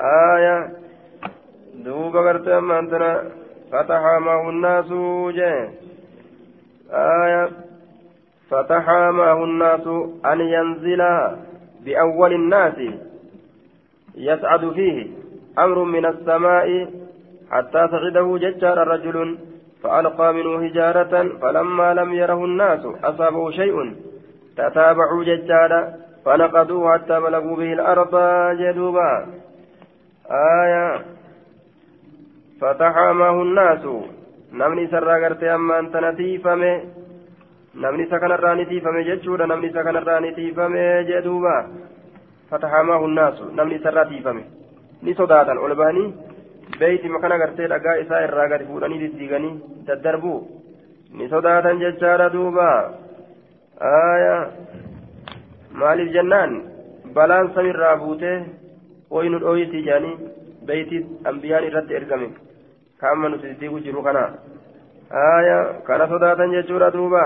آية دوب قرت أنتنا فتحاماه الناس جاء آية فتحاماه الناس أن ينزل بأول الناس يسعد فيه أمر من السماء حتى صعده ججار رجل فألقى منه هجارة فلما لم يره الناس أصابه شيء تتابعوا ججارا فنقضوه حتى بلغوا به الأرض جدوبا. آية. فتحاماه الناس نمني سرى قرتي أما أنت نتيفمه namni isa kanarraa ni tiifame jechuudha. Namni isa kanarraa ni tiifame jee duuba. Fatahamaahu nnaasu namni isarraa tiifame ni sodaatan. Ol bahanii beeytima kana gartee dhagaa isaa irraa gadi fuudhanii diddiiganii daddarbuu? Ni sodaatan jechaadha duuba. Aya maaliif jennaan? Balaan samirraa buutee oynu dhooyitii jedhanii beeyti ambiyaan irratti ergame. Ka amma nuti diddiigu jiru kana aya kana sodaatan jechuudha duuba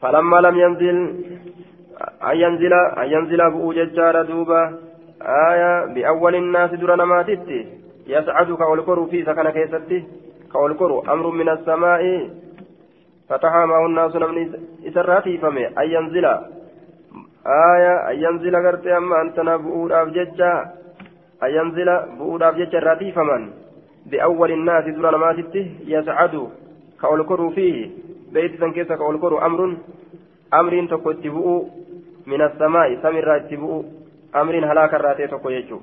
فلما لم ينزل أن ينزل أن ينزل بؤو ججار دوبا آية بأول الناس در نماتت يسعد كأولكر في سكن كيستي كأولكر أمر من السماء فتح معه الناس من إسراتي فمي أن ينزل آية أن ينزل قرت أما أنت نبؤو أفججا أن ينزل بؤو أفججا راتي فمن بأول الناس در نماتت يسعد كأولكر فيه بيت سنكيس كأولكر أمر أمر تكو من السماء سمر اتبؤ أمر هلاك الراتي تكو يجو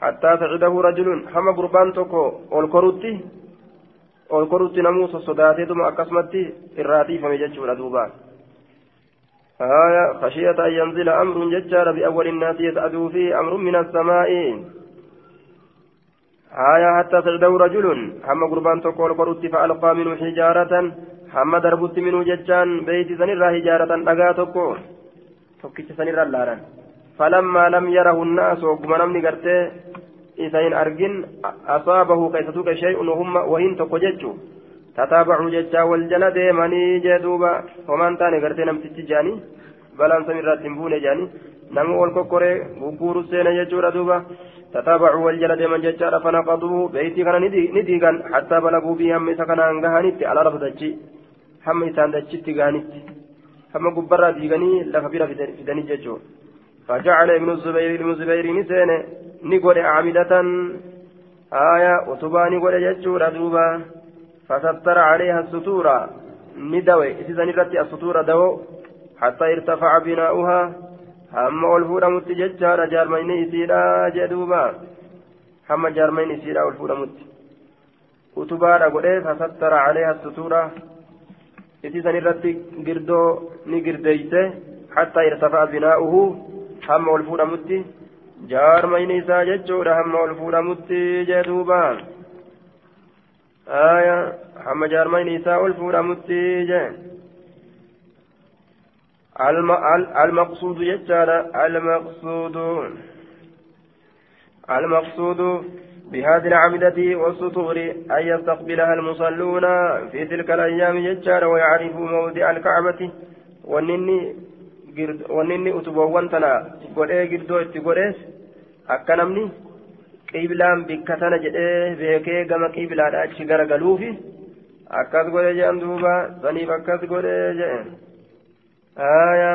حتى سعده رجل هم قربان تكو والكروتي والكروتي نموس الصداتي ثم أكسمتي الراتي فمججو ردوبا آية خشية أن ينزل أمر ججار بأول الناس يسعدوا فيه أمر من السماء آية حتى سعده رجل هم قربان تكو والكروتي فألقى منه حجارة هم دربت منه ججان بيت سنرى حجارة أغا تكو tokkicha sanirra laalan falammaa lam yarahu nnaasu ogguma namni gartee isa hin argin asaabahu keessa tuqe shay'un humma wahin tokko jechu tataabacuu jechaa wal jala deemanii jee duuba homaan taane gartee namtichi jaanii balaan samirraatti hin buune jaanii nama wal kokkoree gugguuru seena jechuudha duuba tataabacuu wal jala deeman jechaadha fanaqaduu beeytii kana ni diigan hattaa balaguu bii hamma isaan dachitti gahanitti هم قبرة ديغني لف بلا فدني ججو فجعل ابن الزبير ابن الزبير نسين نقول عامدة آية وتباني قول ججو ردوبا فستر عليها السطورة ندوي إذا نرتي السطورة دو حتى ارتفع بناؤها هم والفورة متججار جارمين إسيرا جدوبا هم جارمين إسيرا والفورة مت وتبارا قول فستر عليها السطورة isiisan irratti girdoo ni girdeeyse hattaa irtafa'a binaa'uhu hamma ol fuudhamutti jaarmayni isaa jechuudha hamma ol fuudhamutti jee duuba aya hamma jaarmayni isaa ol fuudhamutti jee المقصود يجعل المقصود المقصود بهذه العمدة والسطور أن يستقبلها المصلون في تلك الأيام ججار ويعرفوا موضع الكعبة ونني itti godhees akka namni qiblaan bikka tana jedhee beekee gama qiblaadha achi garagaluufi akkas godhe jedhan duuba saniif akkas godhe jedhe aya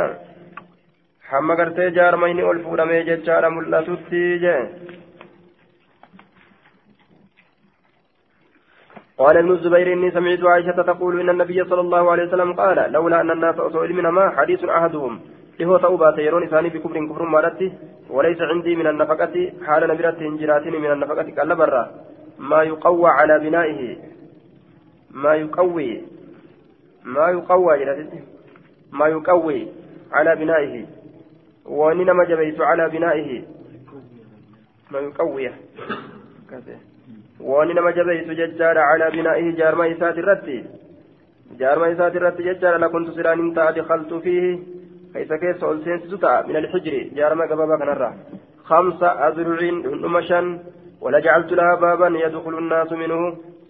hamma gartee jaarmayni ol fuudhamee jechaadha mul'atutti jedhe قال ابن الزبير إني سمعت عائشة تقول إن النبي صلى الله عليه وسلم قال لولا أن الناس أصوا من ما حديث أحدهم. له توبة يرون إساني بكفر كفر مالتي وليس عندي من النفقة. حال نبرة هنجرات من النفقة قال برا. ما يقوى على بنائه. ما يقوي. ما يقوى ما يقوي على بنائه. وننما جبيت على بنائه. ما يقوي. كذا waan nama jabeessu jechaadha calaa binaa'ihi jaarma isaati irratti jaarma isaati irratti jechaadha lakuntu sidhaan hin ta'a dikaltu fiihi keessa keessa ol seensisu ta'a min alxijri jaarma gabaabaa kanarra خمس أذرع هندم شن ولجعلت لها بابا يدخل الناس منه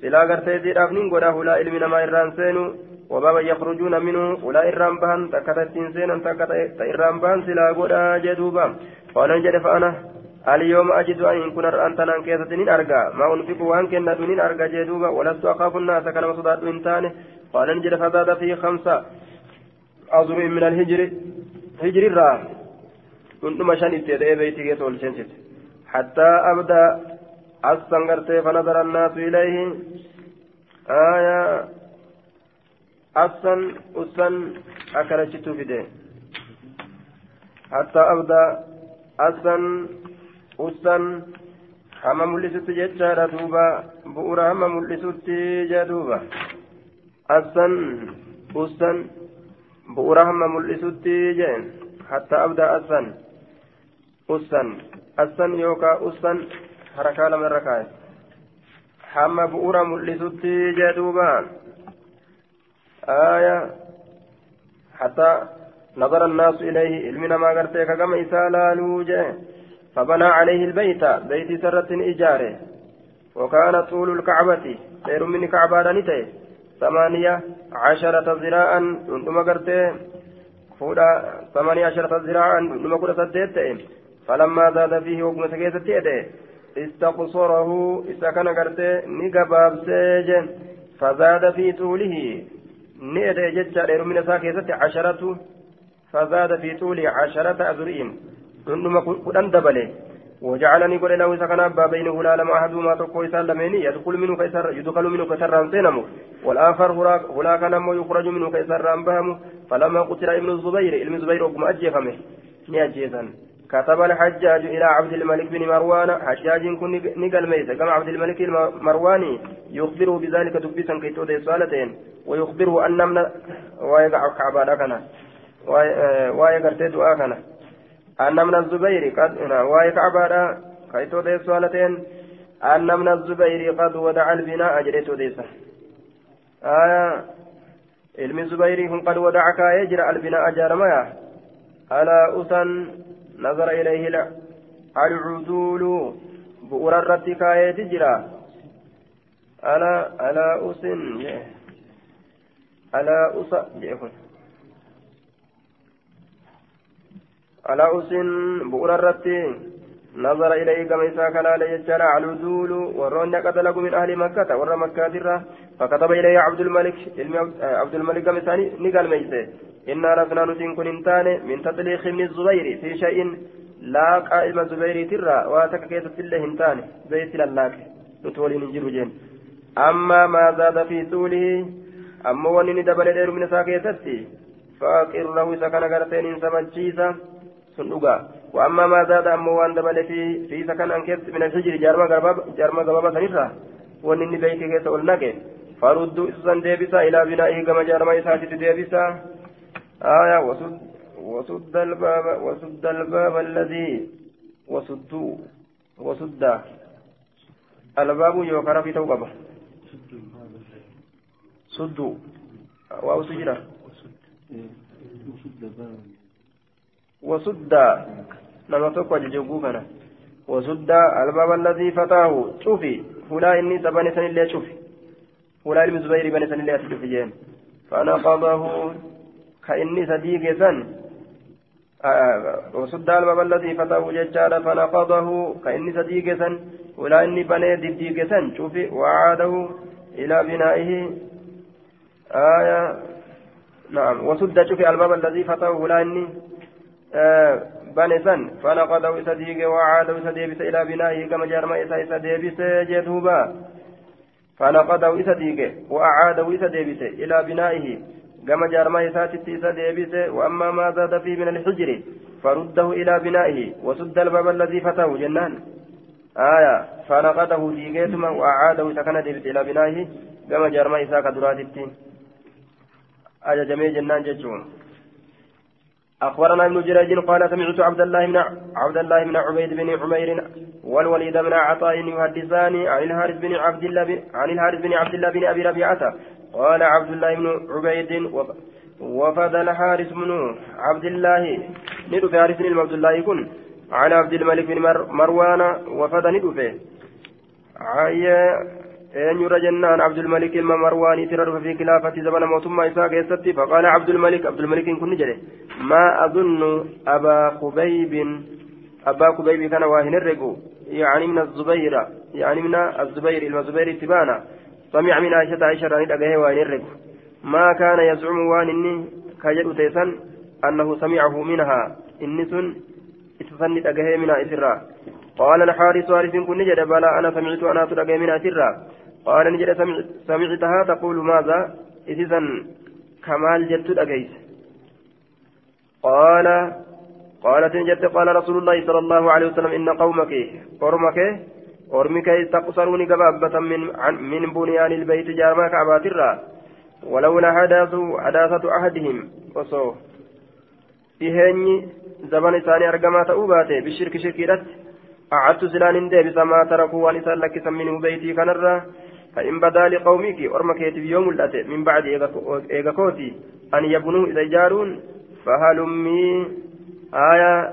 سلا غرتي زيد أفنين قدا هلا إلمنا ما إران سينو وبابا يخرجون منه ولا إران بهن تكتتين سينا تكتت إران بهن سلا قدا جدوبا قال نجد فأنا اليوم أجد أن كن أنت نان كيسة نين أرجع ما أنفق وأن كن نين أرجع جدوبا ولست أخاف الناس كان مصداد إنسان قال نجد فزاد في خمسة أزر من الهجر. هجر الرا. كنت مشان إتدى بيتي كيسول شنشت حتى أبدا أستنغرت فنظر الناس إليه. آية. أسن أسن أكرشت في حتى أبدا أسن ussan hama mul'isutti jechaadha duuba bu'uura hama mul'isutti jee duuba assan ussan bu'uura hama mul'isutti jeen hatta abdaa assan ussan assan yookaa ussan harakaa lama irra kaa'e hamma bu'uura mul'isutti jee duuba آية حتى نظر الناس إليه علمنا ما قرتك كما إسالا لوجه فبنى عليه البيت بيت سرة إجاره وكان طول الكعبة خير من كعبة نتي ثمانية عشرة ذراعا قرته فودا ثمانية عشرة ذراعا كل سديت فلما زاد فيه وقم سكيت استقصره إذا كان قرتي نقباب سيجن فزاد في طوله. نئد ججا من ساكيزة عشرة فزاد في طوله عشرة أذرين. نما كدن دبله وجعلني قل له سكن أبا بينه لا لما أحدهما تقوى يسلمين يدخل منه كيسر يدخل منه كيسر سينمو والآخر هناك نمو يخرج منه كيسر بهمه فلما قتل ابن الزبير ابن الزبير وقم أجيخمه نيجيزا كتب الحجاج إلى عبد الملك بن مروان حجاج كن نقل ميسة كما عبد الملك المرواني يخبره بذلك دبسا كي تودي سؤالتين ويخبره أن من ويقع كعبان أكنا ويقع تدو أكنا أن من الزبير قد ويقع بعد كي تودي سؤالتين أن من الزبير قد ودع البناء أجريت ديسا. آية علم الزبير قد ودع كايجر البناء جارميا ألا أسن نظر إليه العدول بؤر الرد كاية جرا ألا ألا أسن ألا أس ألا أسن بؤر الرد نظر إليه كما إساك لا يجعل العدول ورون قتله من أهل مكة ور مكة فكتب إليه عبد الملك عبد الملك كما نقال ميسي إنا لسنا نتين كن انتان من تطليق من الزبير في شيء لا قائم الزبير ترى. واتك كيسة الله انتان؟ بيت للاك. نتولي ننجر جين أما ما زاد في طوله أما ونني دبل من ساكيتتي فأقر له سكن غرتين سمجيسا سندوغا وأما ما زاد أما وان دبل في في سكن أنكت من الحجر جارما غربا جارما غربا سنسا ونني بيت كيسة ولنك فردوا إسسان ديبسا إلى بنائه كما جارما إساتي ديبسا آية وسد وسد الباب وسد الباب الذي وسدوا وسد الباب يوكر في توقبه سدوا واو سجرة وسد لما تقوى جوجوكنا وسد الباب الذي فتاه. شوفي. فلا إني سبني سن اللي شوفي. فلا المزبير بني سن اللي أتشوفي فنقضه كإني صديق سن. وصد الباب الذي فتاه ججال فنقضه كإني صديق سن. ولا إني بني ديك سن. شوفي. وعاده إلى بنائه. آية. نعم. وسد شوفي الباب الذي فتاه. ولا إني آه بني سن. فنقضه صديق وعاده صديق إلى بنائه كما جرم إسا إسا ديبس جدوبا فنقضه صديق وأعاده صديق إلى بنائه كما جارما إساتي إسا ديبسه وأما ما زاد فيه من الحجر فرده إلى بنائه وسد الباب الذي فتاه جنان. آية. فنقده ديقيتما وأعاده سكن ديبس إلى بنائه كما جارما إسا كدراتي. آية جميع جنان ججون أخبرنا ابن جريج قال سمعت عبد الله بن عبد الله بن عبيد بن عمير والوليد بن عطاء يحدثان عن الحارث بن عبد الله عن الحارث بن عبد الله بن أبي ربيعة. قال عبد الله بن عبيد وفد الحارث بن عبد الله ندف حارث بن عبد الله يكون. على عبد الملك بن مروان وفد ندف أن يرى جنان عبد الملك المرواني ترى في خلافة زمن موتما إساق يستي فقال عبد الملك عبد الملك كن جري ما أظن أبا خبيب أبا خبيب كان واهن الرقو يعني من الزبير يعني من الزبير الزبير تبانا سمع من عائشة عائشة راني دقه وين الرق ما كان يزعم وان إني كجد تيسن أنه سمعه منها إني سن إتسن دقه من إسرا قال الحارث وارث كن نجد بلا أنا سمعت أنا تدقه من إسرا قال نجد سمعتها تقول ماذا إذا كمال جدت دقيس قال قالت نجد قال رسول الله صلى الله عليه وسلم إن قومك قرمك kee taqsaruuni gabaabbatan min bunyaani ilbeeyti jaarmaa ka'abaatirraa walawla hadaasatu ahadihim osoo dhiheenyi zaman isaanii argamaa ta'uu baate bishirki shirkiidhatti acadtu silaan hin deebisa maa tarakuu waan isaan lakkisan minhu beeytii kanarraa فإن بدا لقومك أرمى كيتب يوم الأتي من بعد إيغاكوتي أن يبنوا إذا جارون فهلمي آية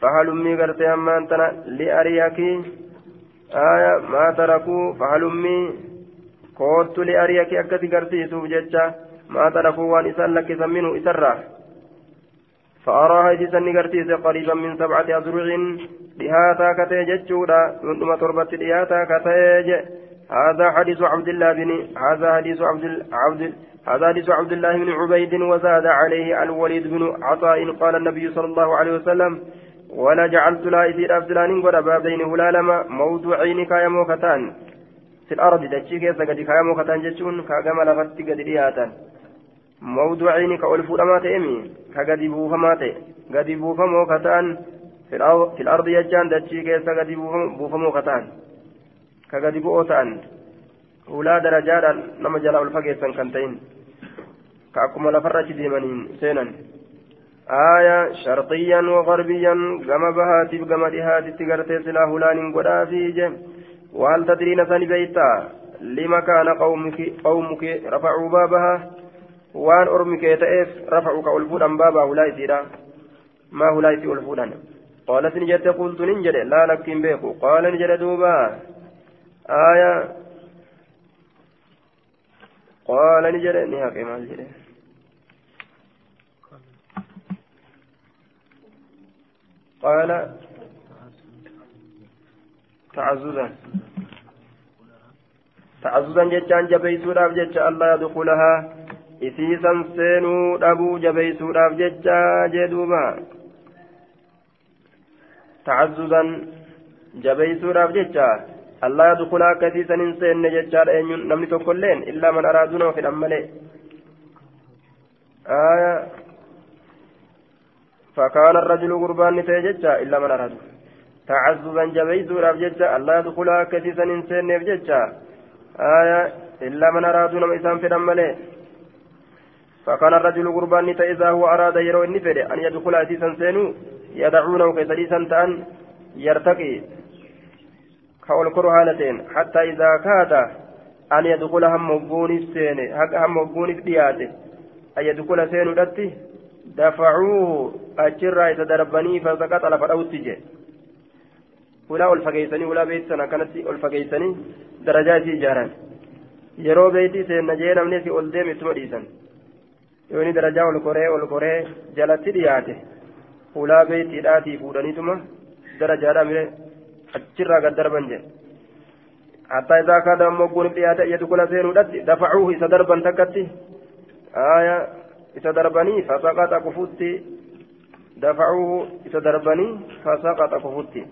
فهلمي قرتي أما أنتنا لأريكي آية ما تركوا فهلمي كوت لأريك أكتي قرتيسوف جتشا ما تركوا وان إسان لك منه إسرا فأراها إذا نقرتيس قريبا من سبعة أذرع لهاتا كتيج جودا من تربة لهاتا كتيج هذا حديث عبد الله بن هذا حديث عبد عبد هذا حديث عبد الله بن عبيد وزاد عليه الوليد بن عطاء. قال النبي صلى الله عليه وسلم ولا جعلت لا إثير أفزلان قد بابين هلالما موضوعين كايمو كتان في الأرض دجي كيسا قد كايمو كتان جتشون؟ كاقما لفتي قد رياتا موضوعين كألفو أما تأمي كقد بوفما تأ قد بوفمو كتان في الأرض يجان دجي كيسا قد بوفمو كتان كقد بوتان jala ol fageessan kan ta'in? Ka akkuma lafarra deemaniin seenan? آية شرقيا وغربيا كما بهاتف كما دهاتي غرتي سلا هلان غدا فيجه وهل تدرين ثاني بيتا لما كان قومك قومك رفعوا بابها وان أرمك يتأف رفعوا كألفودا بابا هلاي سيرا ما هلاي في ألفودا قالت نجد قلت ننجد لا لكن بيكو قال نجد دوبا آية قال نجد نهاك ما نجد قال تعززا تعززا جتان جبيسوداف جتش الله يدخلها إسيسا سينو أبو جبيسوداف جتشا جدوبا تعززا جبيسوداف جتشا الله يدخلها كثيسا إنسان جتشا نمني تقولين إلا من أرادونه في الأمالي آية فكان الرجل قربان نتيجة إلا من أراد تعززا جبيت رابجة الله يدخلها كثيسا إنسان نفجة آية إلا من أراد نم إسان في دمله فكان الرجل قربان إذا هو أراد يرو النفر أن يدخل أسيسا سينو يدعونه كسديسا تأن يرتقي. كأول كرهانتين حتى إذا كاد أن يدخل هم مبوني سيني. هم مبوني دياته أن يدخل سينو دتي دفعوه. أجرا يتدربني فسقط على فدوتي جي ولا الفقيسني ولا بيت سنة كانت الفقيسني درجات جاران. yeroo beeyti seenna jee namni si ol yooni darajaa ol koree ol koree jalatti dhiyaate ulaa beeytiidhaatii fuudhaniituma darajaadha mire achirraa gad darban jedhe hattaa isaa kaada ammoo guunif dhiyaate iyyatu kula seenuudhatti dafacuuhu isa darban takkatti aayaa isa darbanii fasaqaxa kufutti دفعوه إتدربني فسقط كفوتي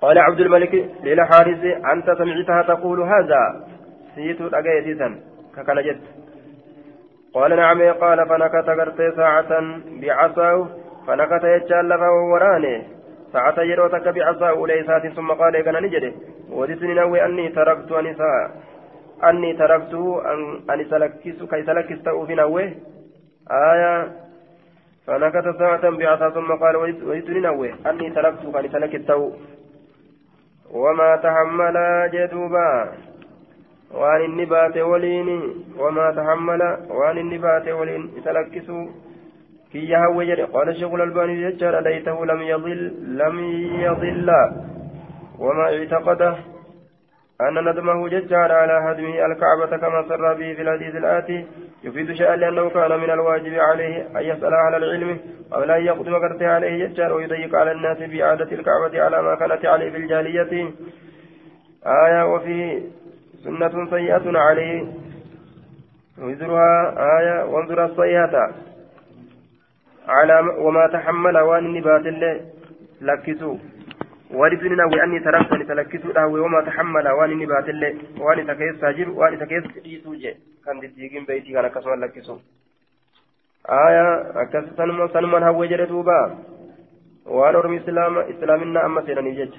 قال عبد الملك للحارث أنت سمعتها تقول هذا سيت أجيتيسا ككن جد قال نعم قال فنكت قرتي ساعة بعصاه فنكت يجعل وراني ساعة يروتك بعصاه ليسات ثم قال كان نجده. ودتني نوي أني تركت أنساء أني تركته أن أن سلكس كي سلكس في نوي آية فنكت ساعة بعصا ثم قال وجدت نوي أني تركته كي سلكس وما تحمل جدوبا. وان النبات ولين وما تحمل وان النبات ولين سلكسوا كي يهوي قال الشيخ الألباني يجعل ليته لم يضل لم يضل وما اعتقده أن ندمه ججار على هدمه الكعبة كما سر به في الحديث الآتي يفيد شيئا لأنه كان من الواجب عليه أن يسأل على العلم قبل أن يقدم كرته عليه ججار ويضيق على الناس بإعادة الكعبة على ما كانت عليه في الجاهلية آية وفيه سنة سيئة عليه. وزرها آية وانظر الصيحة. على وما تحمل وان النبات الله لكسوا ولبن نوي أني تركت لتلكسوا له وما تحمل وان النبات الله وان تكيس ساجر وان تكيس يسوجي كان تديقين بيتي كان كسوا لكسوا آية أكس سنما سنما هو جرتوبا. وان أرمي إسلام إسلامنا أما سيرني جج.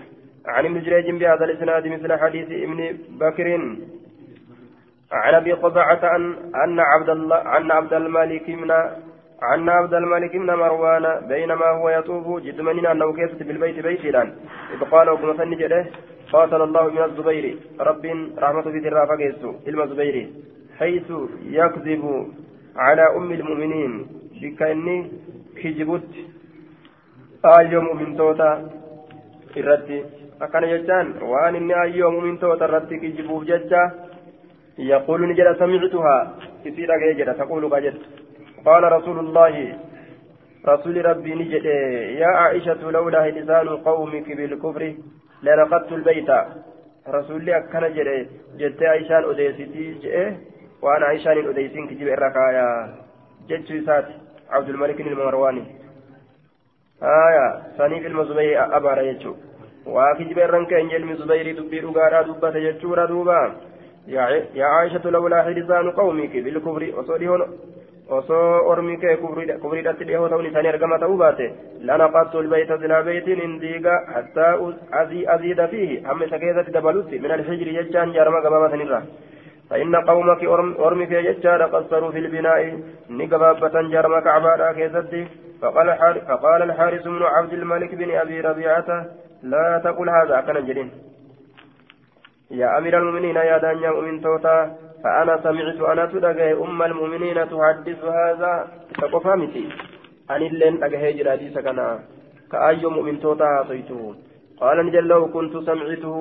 عن ابن جريج بهذا الإسناد مثل حديث ابن بكر عن أبي قبعة أن عبد الله أن عبد الملك من عن عبد الملك بن مروان بينما هو يطوف جد مننا أنه كيست بالبيت بيتنا. إذ قال وكما فنجده قاتل الله من الزبير. رب رحمة في الرافة علم الزبير. حيث يكذب على أم المؤمنين. شكاني كجبت آيو مؤمن توتا. irratti akkana jechaan waan inni ayyoo mumintoota irratti kijibuuf jecha samictuhaa isii dhagee jedha taquulu ka jedha. قال رسول الله رسول ربي نجد يا عائشة لولا لسان قومك بالكفر لنقضت البيت رسول أكنا جد جدت عائشان أديستي وأنا عائشان أديسين كجيب الركايا جدت سات عبد الملك المرواني آية سنيف المزبير أبارا وافي جبران كان يلمي زبيري دبي رغارا دبت يجورا دوبا يا عائشة لولا لسان قومك بالكفر وصديهون osoo ormi kee kufriidhatti dhihoo ta'uun isaanii argama ta'uu baate lanaqattu lbayta silaa beytiin hin diiga hattaa aziida fiihi hamma isa keessatti dabalutti min alhijri jechaan jaarama gabaabatanirra فإن قومك أرمك يجار قصروا في البناء نقبابة جرم كعبادا كيستي فقال, الحارث بن عبد الملك بن أبي ربيعة لا تقل هذا كان جرين يا أمير المؤمنين يا دانيا مؤمن توتا فأنا سمعت أنا تدقى أم المؤمنين تحدث هذا. تقفامتي أن اللين أقهي جرادي سكنا. كأي مؤمن توتا عطيته قال نجل لو كنت سمعته.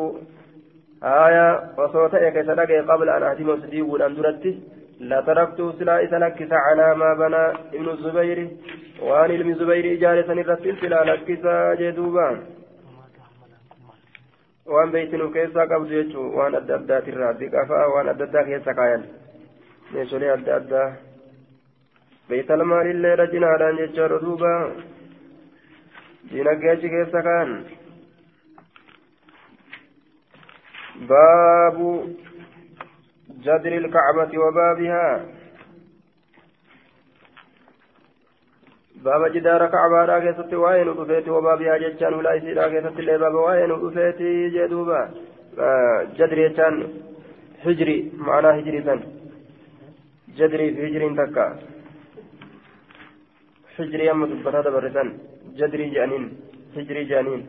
آية وصوت يكسدقى قبل أن أهتم صديق أندرتي لا تركت سلا إسلكس على ما بنى ابن الزبير. وأن ابن الزبير إجارة نرتل سلا لكس جدوبان waan beeytinu keessaa qabdu jechuun waan adda addaatirraa biqafaa waan adda addaa keessa kaayan meeshaalee adda addaa beeytal maalillee rajinaadhaan jechaadha duuba diinagdee achi keessa kaayan baabu jadri ilkacbati wabaabihaa بابا جدار كعبارا كيست وين ودفيت وبابها جتان ولا يسيرا كيست اللي بابا وين ودفيت جدوبا جدري جتان هجري معنى هجري سن جدري في هجري تكا هجري أما تبتا دبرسن جدري جانين هجري جانين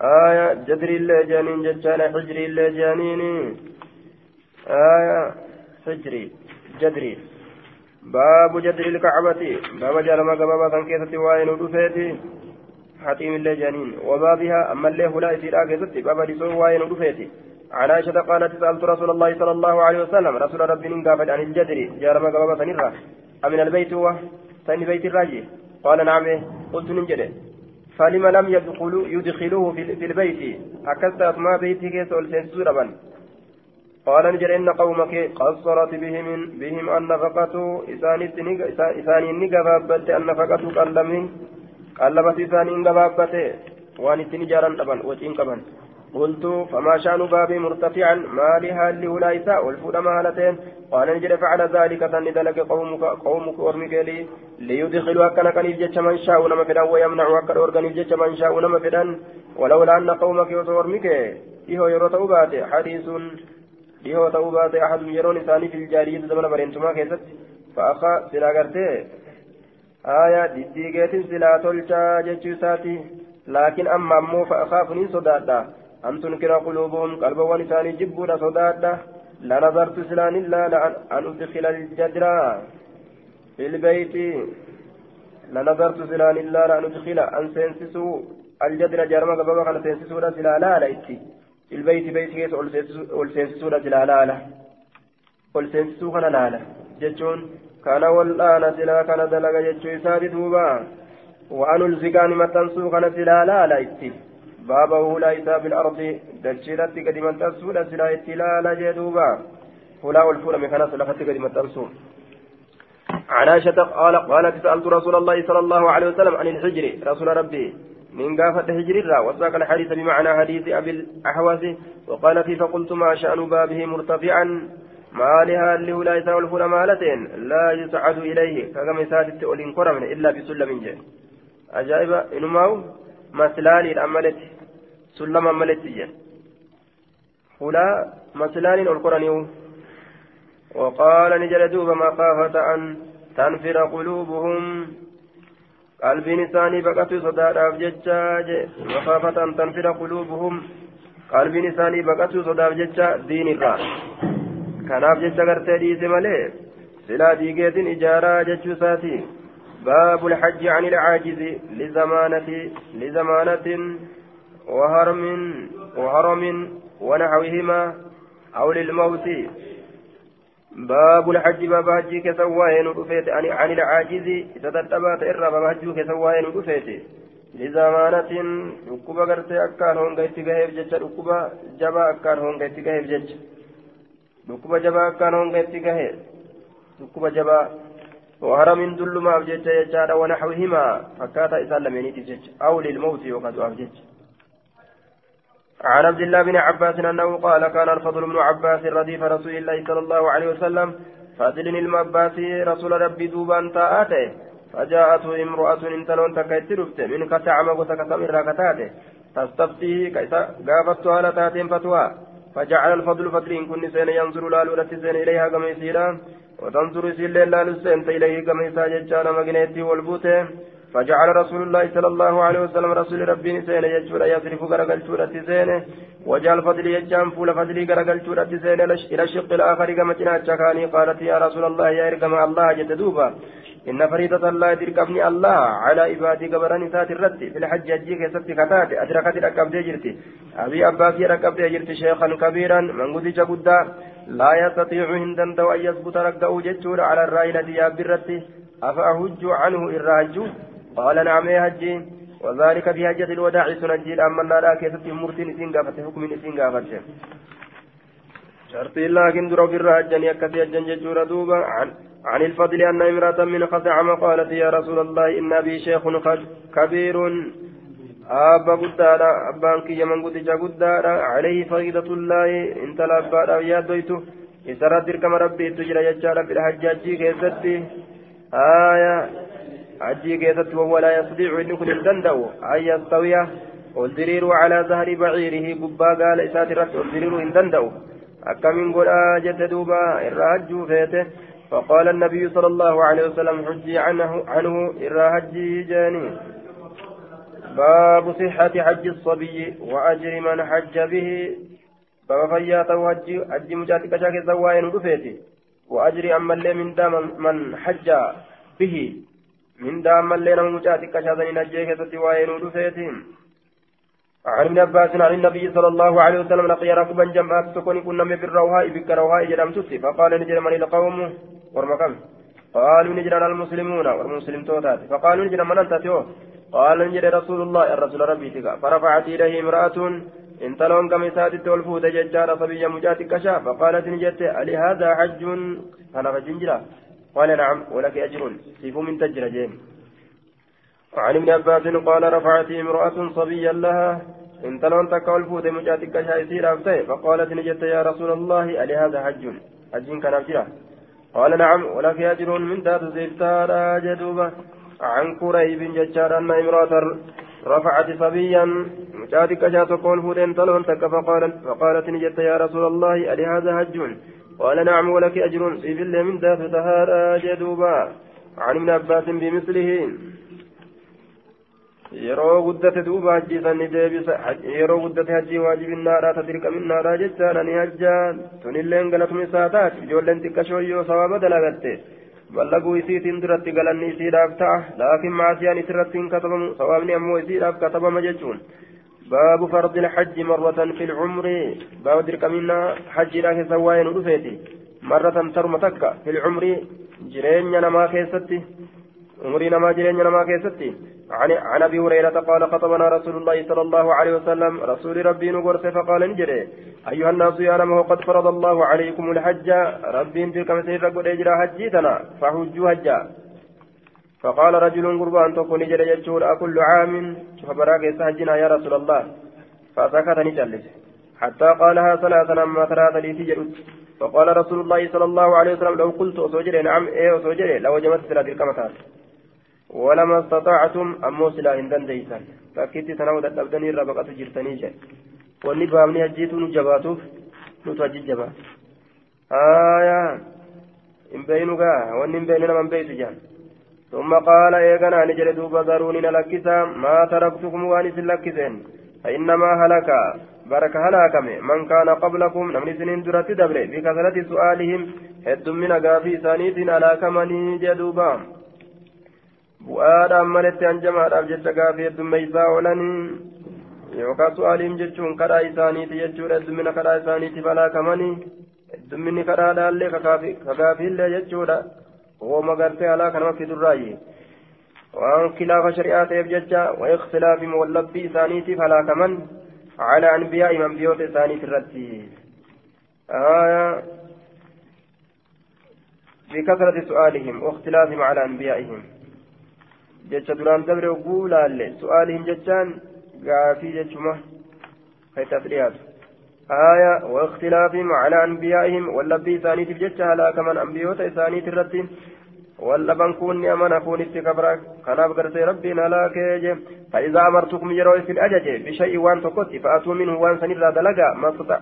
آية جدري اللي جانين جتان هجري اللي جانين آية هجري جدري باب جدر الكعبة. باب جرم قبابا كيست وين ودفيتي حتيم الله جانين وبابها أما الله لا يسير كيست باب رسول وين ودفيتي عن عائشة قالت سألت رسول الله صلى الله عليه وسلم رسول ربي نقافت عن الجدر جرم قبابا نرى أمن البيت هو؟ ثاني بيت الراجي قال نعم قلت ننجده فلما لم يدخلوا يدخلوه في البيت. أكثت ما بيتي كيس والسنسور قال نجر إن قومك قصرت بهم بهم النفقة إساني نقبابت النفقة قلمهم قلبت إساني نقبابت وان تنجارا أبن وتين قبن قلت فما شأن بابي مرتفعا؟ ما لها لولايسا والفود مالتين قال نجد فعل ذلك تندلك قومك قومك ورمك لي. ليدخلوا أكنا كان من شاء نما ويمنعوا أكنا أورغان يجتش من شاء نما ولولا أن قومك وصورمك إيهو يرتو حديث dhihoo ta'uu baate ahadun yeroon isaanii fil jaariyyati zamana bareentumaa keessatti fa'aqa silaa gartee aayaa diddiigeetin silaa tolchaa jechuu isaati laakiin amma ammoo fa'aqaafu nin sodaadha an tunkira quluubuhum qalbawwan isaanii jibbuudha sodaadha lanazartu silaan illaala an udkila aljadra fi lbeyti lanazartu silaan illaala an udkila an seensisuu aljadra jaarma gababa kana seensisuudha silaa laala itti البيت بيت كيس والسينسسورة الهلالة والسينسسو كان لالا جتشون كان والآن سلا كان دلق جتشو إسابي دوبا وأن الزكان متنسو كان سلا لالا إتي بابه لا إساب الأرض دجلت قد من تنسو سلا إتي لالا جدوبا فلا والفول من كان سلفت قد من تنسو عن عائشة قال قالت سألت رسول الله صلى الله عليه وسلم عن الحجر رسول ربي من قافة هجر الرا وساق الحديث بمعنى حديث أبي الأحوص وقال في فقلت ما شأن بابه مرتفعا؟ ما لها اللي لا يساوي الفول مالتين؟ لا يسعد إليه. كما سادت أولين قرمن إلا بسلم جاء أجائب؟ إنما مسلالي الأملت. سلم أملت جاء فلا مسلالي القرآن وقال نجل دوب مخافة أن تنفر قلوبهم. qalbiin isaanii baqatu sodaadhaaf jecha makaafatan tanfira quluubuhum qalbiin isaanii baqatu sodaaf jecha diinirraa kanaaf jecha gartee dhiise malee silaa diigeetin ijaaraa jechuu isaati باب الحج عن العاجز لزمانة لزمانة وهرم وهرم ونحوهما أو للموت باب الحج باب حج كسواين رفيت. عن العاجز تتتبات إرى باب حج كسواين رفيت. لزمانة ركوبا غرتي أكان هونغا اتقاهيف جتش ركوبا جبا أكان هونغا اتقاهيف جتش ركوبا جبا أكان هونغا اتقاهيف ركوبا جبا. وهرم دل ما أبجتش يجار ونحوهما. فكاتا إسان لمينيتي جتش أو للموت وقد أبجتش عن عبد الله بن عباس أنه قال كان الفضل بن عباس رديف رسول الله صلى الله عليه وسلم فضل المباسي رسول ربي دوبان تاءته فجاءته امرأة انتلون تكيت رفته من كتعم وتكتم الراكتاته تستفتيه كيسا قافت على تاتين فتوى. فجعل الفضل فضل إن كن سين ينظر لالو سين إليها كما يسيرا وتنظر سين لالو سين إليه كما يسا ججانا مغنيتي والبوتة. فجعل رسول الله صلى الله عليه وسلم رسول ربي سين يجور يصرف غرقل شورة سين وجعل فضل يجام فول فضلي غرقل شورة سين إلى الشق الآخر كما تناتشكاني قالت يا رسول الله يا إرقم الله جد دوبا. إن فريضة الله تركبني الله على عبادي قبران سات الرد. في الحج أجيك ست كتات أدركت ركب جرتي أبي أباكي ركب جرتي شيخا كبيرا. من قد جبدا. لا يستطيع هندن دو أن يثبت ركبه جتشور على الرايلة يا برتي. أفأهج عنه الراج قال نعم يا هجي وذلك في هجة الوداع سنجي أما لا كيست مرتين إسين قافت حكم إسين قافت. شرطي لكن درو بالرهجن يكفي الجن جتشور دوبا. عن عن الفضل أن امرأة من خزعم قالت يا رسول الله إن أبي شيخ كبير. أبا قدارا أبان كي من قدجا قدارا عليه فريضة الله. انت لأبا يا دويته إسرى دركم ربي تجرى يجعل في الحجاج كيستي آية. حجي كيست وهو لا يستطيع أن يكون الدندو أن يستوي؟ والدرير على ظهر بعيره. قبا قال إسات الرد والدرير إن دندو. أكمن قل آجت دوبا الرهج فيته. فقال النبي صلى الله عليه وسلم حجي عنه عنه إرى حجي جاني. باب صحة حج الصبي وأجر من حج به. باب فياته حج حج مجاتك شاك زواين رفيتي وأجر أما اللي من دام من حج به. من دام اللي نم مجاتك شاك نجيك زواين رفيتي عن ابن عباس عن النبي صلى الله عليه وسلم لقي ركبا جمعات سكون كنا من بالروهاء بك روهاء جرم فقال نجرم القوم ورمكم قالوا نجرى المسلمون والمسلم توتات. فقالوا نجرى من أنت تيو؟ قال نجرى رسول الله الرسول ربي تكا فرفعت إليه امرأة انت لون كم ساتت تولفوت ججار صبي مجات كشا فقالت نجت ألي هذا حج؟ أنا فجنجرا قال نعم ولك أجر. سيف من تجر وعن ابن عباس قال رفعت امرأة صبيا لها. انت لون تكولفوت مجات كشا يسير فقالت نجت يا رسول الله ألي هذا حج؟ حج كان قال نعم ولك أجر من ذات زيتارا جدوبة عن كريب ججار أن امرأة رفعت صبيا. مشاتك شات قول فودين طلون تك فقالت فقالت نجت يا رسول الله ألي هذا هج قال نعم ولك أجر بالله من ذات طهارا جدوبة عن ابن عباس بمثله yeroo guddate duuba hajjiisan ni deebisa yeroo guddate hajjii waajibinnaadha ta dirqaminnaadha jechaadha ni hajjaa tunilleen galatuma isaa taati ijoolleen xiqqashoo yoo sawaaba dalagatte ballaguu isiitiin duratti galanni isiidhaaf ta'a laakiin maasiyaan isirratti hin katabamu sawaabni ammoo isiidhaaf katabama jechuun باب فرض الحج مرة في العمر. باب دركمنا حج لا كسواين ودفيتي مرة ترمتك في العمر. جرين نما كيستي. عمري نما جرين نما كيستي. عن عن أبي هريرة قال خطبنا رسول الله صلى الله عليه وسلم. رسول ربي نقرس فقال نجري. أيها الناس يا رمه قد فرض الله عليكم الحج. ربي مسير قد إجرى حجيتنا. فحجوا حجا. فقال رجل قربان تكون نجري يجور كل عام؟ فبراك سهجنا يا رسول الله. فسكت نجلس. حتى قالها ثلاثا أما ثلاثا لي تجرد فقال رسول الله صلى الله عليه وسلم لو قلت أسوجري نعم إيه أسوجري لوجبت ثلاث الكمتات ولما استطعتم أمو سلا هندن ديسان فكيتي تناو دقبدني ربقة جرتني جل baafni hajjiitu nu jabaatuuf nutu hajji jabaa آية. إن بينوا وإن إن بيننا من بيت جان. ثم قال إيغانا نجل دوبا ذروني نلكسا ما تركتكم وانس لكسين فإنما هلك برك هلاكم من كان قبلكم نمني سنين درت دبر بكثرة سؤالهم هد من غافي سانيت هلاكمني جدوبا bu'aadhaan maletti hanjamaadhaaf jecha gaafii heddummeeysaa oolanii yookaan su'aaliin jechuun kadhaa isaaniiti jechuudha heddumina kadhaa isaaniitiif halaakamanii heddumminni kadhaadhaallee kakaafillee jechuudha wooma gartee alaa kanama fidurraayi. Waan khilaafa shari'aa ta'eef jecha waikhtilaafim wallabbii isaaniitiif halaakaman على أنبيائهم أنبياء ثاني في الرتي آية بكثرة سؤالهم واختلافهم على أنبيائهم جتش دران دبر وقولا سؤالهم جتشان قافي تفريات آية واختلافهم على أنبيائهم واللبي ثاني في جتش هلا كمان أنبياء ثاني في الرتي واللبن كون أمانة كون استكبرك كناف قرتي ربي نلا كيج فإذا أمرتكم يروي في الأجج بشيء وان تقص فأتوا منه وان سنرى دلقا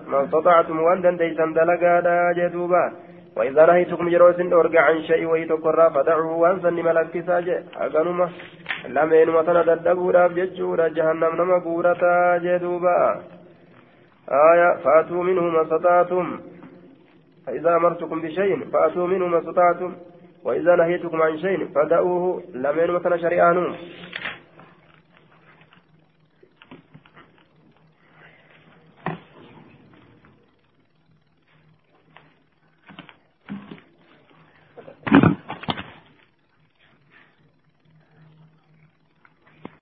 ما استطعتم وان دنديسا دلقا دا جدوبا وإذا نهيتكم يروي سن أرجع عن شيء ويتقرى فدعوه وان سن ملك ساجي أغنما لمن وطن ددبورا بجورا جهنم نما جدوبا آية فأتوا منه ما استطعتم. فإذا أمرتكم بشيء فأتوا منه ما استطعتم. وإذا نهيتكم عن شيء فدعوه. لمن مثل شريعانه